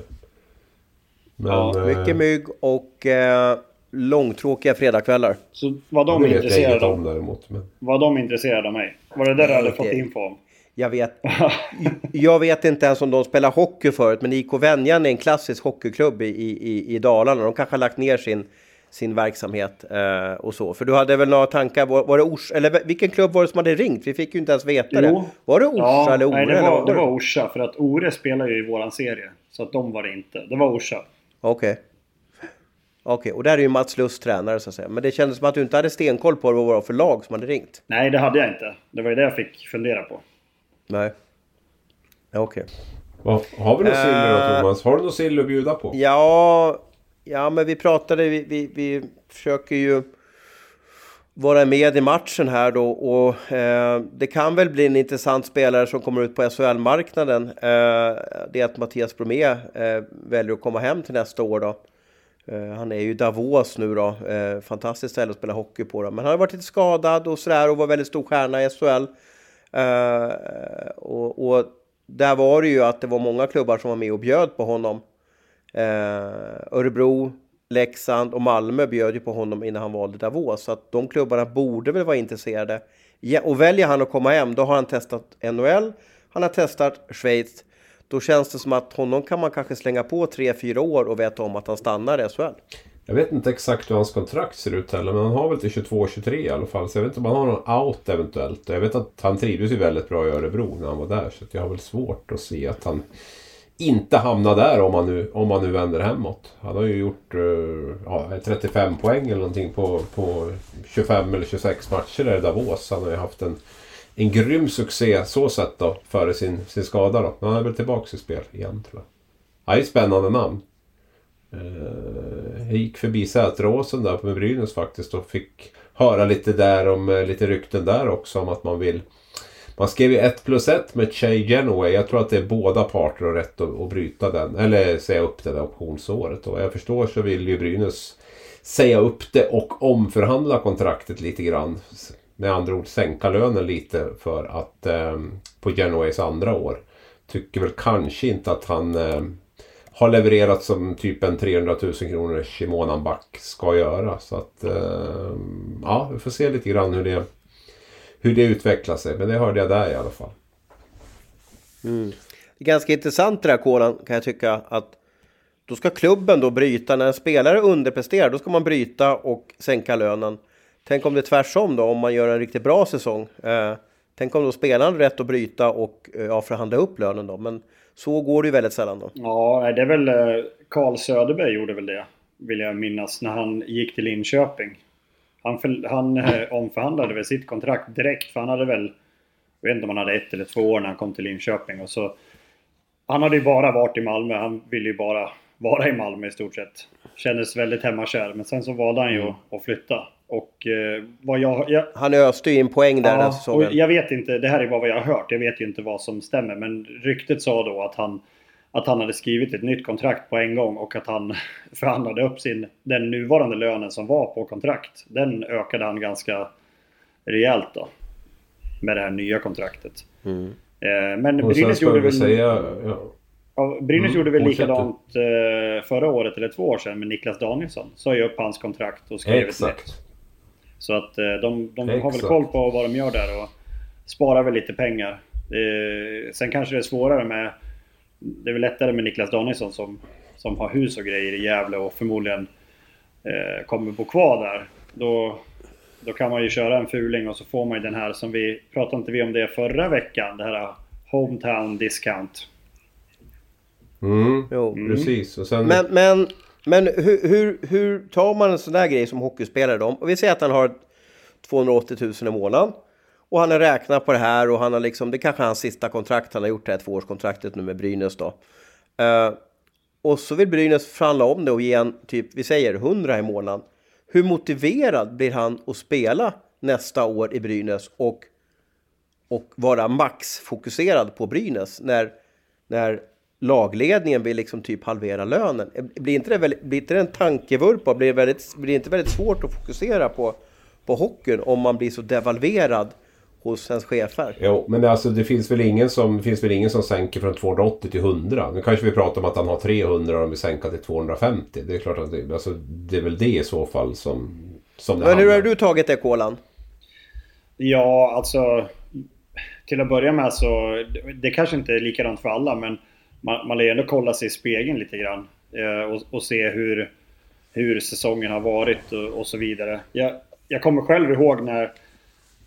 Men, Ja, eh, Mycket mygg och eh, långtråkiga fredagskvällar. Så var de det intresserade om av, däremot. Men... var de intresserade av mig? Var det där du hade det- fått info om? Jag vet, jag vet inte ens om de spelar hockey förut, men IK Venjan är en klassisk hockeyklubb i, i, i Dalarna. De kanske har lagt ner sin, sin verksamhet eh, och så. För du hade väl några tankar, var, var det Orsa, eller vilken klubb var det som hade ringt? Vi fick ju inte ens veta det. Var det Orsa ja, eller Ore? Nej, det eller var, vad det var Orsa. För att Ore spelar ju i våran serie. Så att de var det inte. Det var Orsa. Okej. Okej, och där är ju Mats Lust tränare så att säga. Men det kändes som att du inte hade stenkoll på vad det var för lag som hade ringt. Nej, det hade jag inte. Det var ju det jag fick fundera på. Nej. Ja, Okej. Vad- Har vi något sill då Eh, Thomas? Har du något sill att bjuda på? Ja, ja men vi pratade, vi, vi, vi försöker ju vara med i matchen här då och eh, det kan väl bli en intressant spelare som kommer ut på SHL-marknaden. Eh, det är att Mattias Bromé eh, väljer att komma hem till nästa år då. Eh, han är ju i Davos nu då, eh, fantastiskt ställe att spela hockey på då. Men han har varit lite skadad och sådär och var väldigt stor stjärna i SHL. Eh, och, och där var det ju att det var många klubbar som var med och bjöd på honom. Eh, Örebro, Leksand och Malmö bjöd ju på honom innan han valde Davos. Så att de klubbarna borde väl vara intresserade. Ja, och väljer han att komma hem, då har han testat NHL, han har testat Schweiz. Då känns det som att honom kan man kanske slänga på 3-4 år och veta om att han stannar i SHL. Jag vet inte exakt hur hans kontrakt ser ut heller. Men han har väl till 22-23 i alla fall. Så jag vet inte om han har någon out eventuellt. Jag vet att han trivdes ju väldigt bra i Örebro när han var där. Så jag har väl svårt att se att han inte hamnar där om han nu, om han nu vänder hemåt. Han har ju gjort eh, ja, 35 poäng eller någonting på, på 25 eller 26 matcher där i Davos. Han har ju haft en, en grym succé så sett då före sin, sin skada då. Men han är väl tillbaka i spel igen tror jag. Han är ett spännande namn. Eh, jag gick förbi Säteråsen där med Brynäs faktiskt och fick höra lite där om eh, lite rykten där också om att man vill man skrev ju 1 plus 1 med Chey Genoway. Jag tror att det är båda parter har rätt att, att bryta den. Eller säga upp det där optionsåret. Och vad jag förstår så vill ju Brynäs säga upp det och omförhandla kontraktet lite grann. Med andra ord sänka lönen lite för att eh, på Genoways andra år. Tycker väl kanske inte att han eh, har levererat som typ en 300 000 kronors i månaden back ska göra. Så att eh, ja, vi får se lite grann hur det, hur det utvecklar sig. Men det hörde jag där i alla fall. Det är ganska intressant det där kolan kan jag tycka att då ska klubben då bryta, när en spelare underpresterar då ska man bryta och sänka lönen. Tänk om det är tvärsom då, om man gör en riktigt bra säsong. Eh, tänk om då spelaren har rätt att bryta och eh, ja, förhandla upp lönen då. Men så går det ju väldigt sällan då. Ja, det är väl eh, Carl Söderberg gjorde väl det. Vill jag minnas när han gick till Linköping. Han, för, han eh, omförhandlade väl sitt kontrakt direkt för han hade väl... Jag vet inte om han hade ett eller två år när han kom till Linköping och så... Han hade ju bara varit i Malmö. Han ville ju bara vara i Malmö i stort sett. Kändes väldigt hemmakär. Men sen så valde han ju att flytta. Och eh, vad jag... jag Han öste ju in poäng där den Ja, säsongen. och jag vet inte, det här är bara vad jag har hört. Jag vet ju inte vad som stämmer. Men ryktet sa då att han, att han hade skrivit ett nytt kontrakt på en gång och att han förhandlade upp sin, den nuvarande lönen som var på kontrakt. Den ökade han ganska rejält då. Med det här nya kontraktet. Mm. Eh, Men Brynäs gjorde väl säga... Ja, Ja, Brynäs Mm, gjorde väl likadant eh, förra året eller två år sedan med Niklas Danielsson. Sa ju upp hans kontrakt och skrev ett nytt. Så att eh, de, de har väl koll på vad de gör där och sparar väl lite pengar. Eh, sen kanske det är svårare med... Det är väl lättare med Niklas Danielsson som, som har hus och grejer i Gävle och förmodligen eh, kommer bo kvar där. då, då kan man ju köra en fuling och så får man ju den här som vi... Pratade inte vi om det förra veckan? Det här Hometown Discount. Mm, Jo. precis. Och sen, Men, men, men hur, hur, hur tar man en sån där grej som hockeyspelare då? Och vi säger att han har 280 000 i månaden. Och han har räknat på det här och han har liksom, det kanske är hans sista kontrakt, han har gjort det här tvåårskontraktet nu med Brynäs då. Uh, och så vill Brynäs förhandla om det och ge en typ, vi säger 100 i månaden. Hur motiverad blir han att spela nästa år i Brynäs och, och vara maxfokuserad på Brynäs när, när lagledningen vill liksom typ halvera lönen? Blir inte det, väldigt, blir inte det en tankevurpa? Blir det, väldigt, blir det inte väldigt svårt att fokusera på, på hockeyn om man blir så devalverad hos ens chefer? Jo, men det, alltså, det finns väl ingen som, det finns väl ingen som sänker från 280 till 100. Nu kanske vi pratar om att han har 300 och de vill sänka till 250. Det är klart att det, alltså, det är väl det i så fall som, som det Men hur har du tagit det Kolan? Ja, alltså... Till att börja med så... Det kanske inte är likadant för alla, men man, man lär ju ändå kolla sig i spegeln lite grann. Eh, och, och se hur, hur säsongen har varit och, och så vidare. Jag, jag kommer själv ihåg när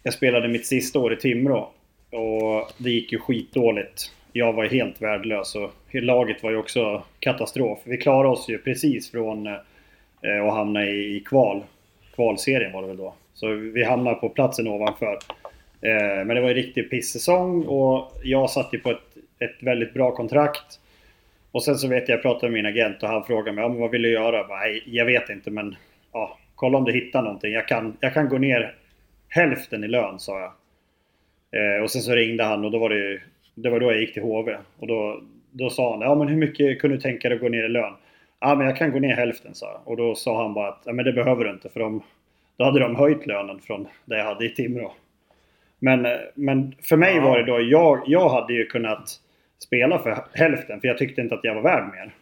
jag spelade mitt sista år i Timrå. Och det gick ju skitdåligt. Jag var helt värdelös och laget var ju också katastrof. Vi klarade oss ju precis från eh, att hamna i, i kval. Kvalserien var det väl då. Så vi hamnade på platsen ovanför. Eh, men det var en riktig pissäsong och jag satt ju på ett, ett väldigt bra kontrakt. Och sen så vet jag, jag pratade med min agent och han frågade mig, ja, men vad vill du göra? Jag, bara, "Nej, jag vet inte men ja, kolla om du hittar någonting. Jag kan, jag kan gå ner hälften i lön sa jag. Eh, och sen så ringde han och då var det ju, det var då jag gick till HV. Och då, då sa han, ja men hur mycket kunde du tänka dig att gå ner i lön? Ja men jag kan gå ner hälften sa jag. Och då sa han bara att, ja men det behöver du inte för de, då hade de höjt lönen från det jag hade i Timrå. Men, eh, men för mig var det då, jag, jag hade ju kunnat spela för hälften för jag tyckte inte att jag var värd mer.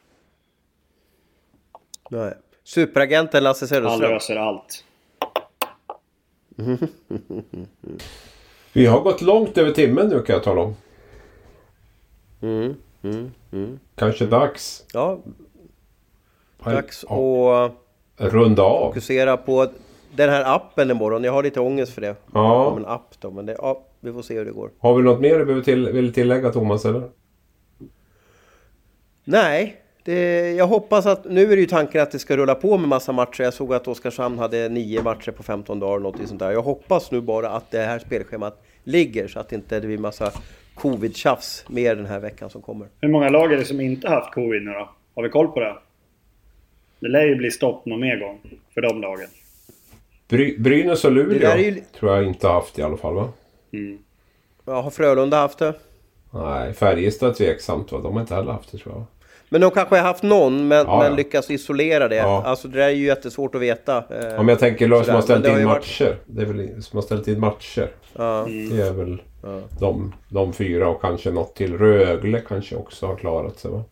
Nej. Superagenten Lasse Han Söderström. löser allt. Vi har gått långt över timmen nu kan jag tala om. Mm, mm, mm. Kanske dags Ja, dags att runda av. fokusera på den här appen imorgon. Jag har lite ångest för det. Ja. Om en app då, men det, ja, vi får se hur det går. Har vi något mer du behöver till, vill tillägga Thomas eller? Nej, det, jag hoppas att... Nu är det ju tanken att det ska rulla på med massa matcher. Jag såg att Oskarshamn hade nio matcher på 15 dagar, något sånt där. Jag hoppas nu bara att det här spelschemat ligger så att det inte blir massa covid-tjafs mer den här veckan som kommer. Hur många lag är det som inte haft covid nu då? Har vi koll på det? Det lär ju bli stopp någon mer gång för de lagen. Bry, Brynäs och Det Luleå där är ju- tror jag inte haft i alla fall va? Ja, har Frölunda haft det? Nej, Färjestad är tveksamt va? De har inte heller haft det tror jag. Men de kanske har haft någon, men, Ja, men ja. lyckas isolera det. Ja. Alltså det där är ju jättesvårt att veta. Eh, Ja, men jag tänker lag som har ställt in ju varit- matcher. Det är väl som har ställt in matcher. ja. Det är väl de, de fyra och kanske något till. Rögle kanske också har klarat sig va?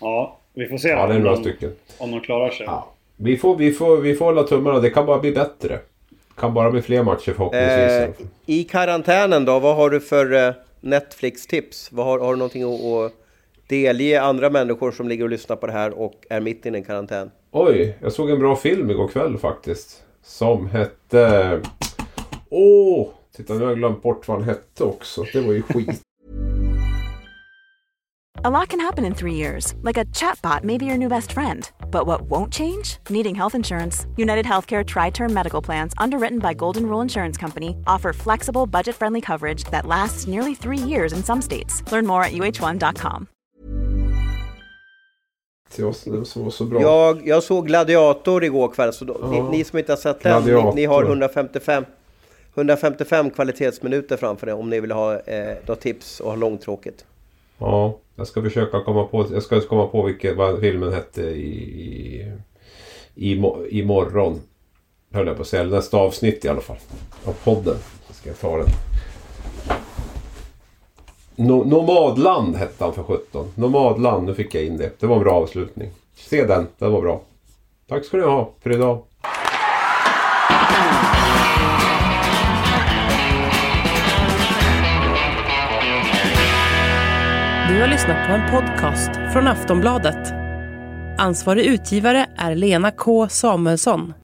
Ja, vi får se Ja, det är om, några de, stycken. om de klarar sig. Ja. Vi, får, vi, får, vi får hålla tummarna. Det kan bara bli bättre. Det kan bara bli fler matcher förhoppningsvis. i Eh. I karantänen då, vad har du för eh, Netflix-tips? Har, har du någonting att, att delge andra människor som ligger och lyssnar på det här och är mitt i en karantän? Oj, jag såg en bra film igår kväll faktiskt. Som hette... Åh! titta nu har jag glömt bort vad han hette också. Det var ju skit. A lot can happen in three years, like a chatbot may be your new best friend. But what won't change? Needing health insurance. United Healthcare Tri Term Medical Plans, underwritten by Golden Rule Insurance Company, offer flexible, budget friendly coverage that lasts nearly three years in some states. Learn more at uh1.com. Var så, det var så bra. Jag, jag såg Gladiator igår kväll, så då, Ja. ni, ni som inte har sett den, ni, ni har 155, 155 kvalitetsminuter framför er om ni vill ha eh, tips och ha långtråkigt. Ja, jag ska försöka komma på, jag ska komma på vilket, vad filmen hette i, i, i, mo- imorgon. Höll jag på att säga, nästa avsnitt i alla fall. Av podden. Så ska jag ta den. No, Nomadland hette han för 17. Nomadland, nu fick jag in det. Det var en bra avslutning. Se den, den var bra. Tack ska ni ha för idag. Du har lyssnat på en podcast från Aftonbladet. Ansvarig utgivare är Lena K Samuelsson.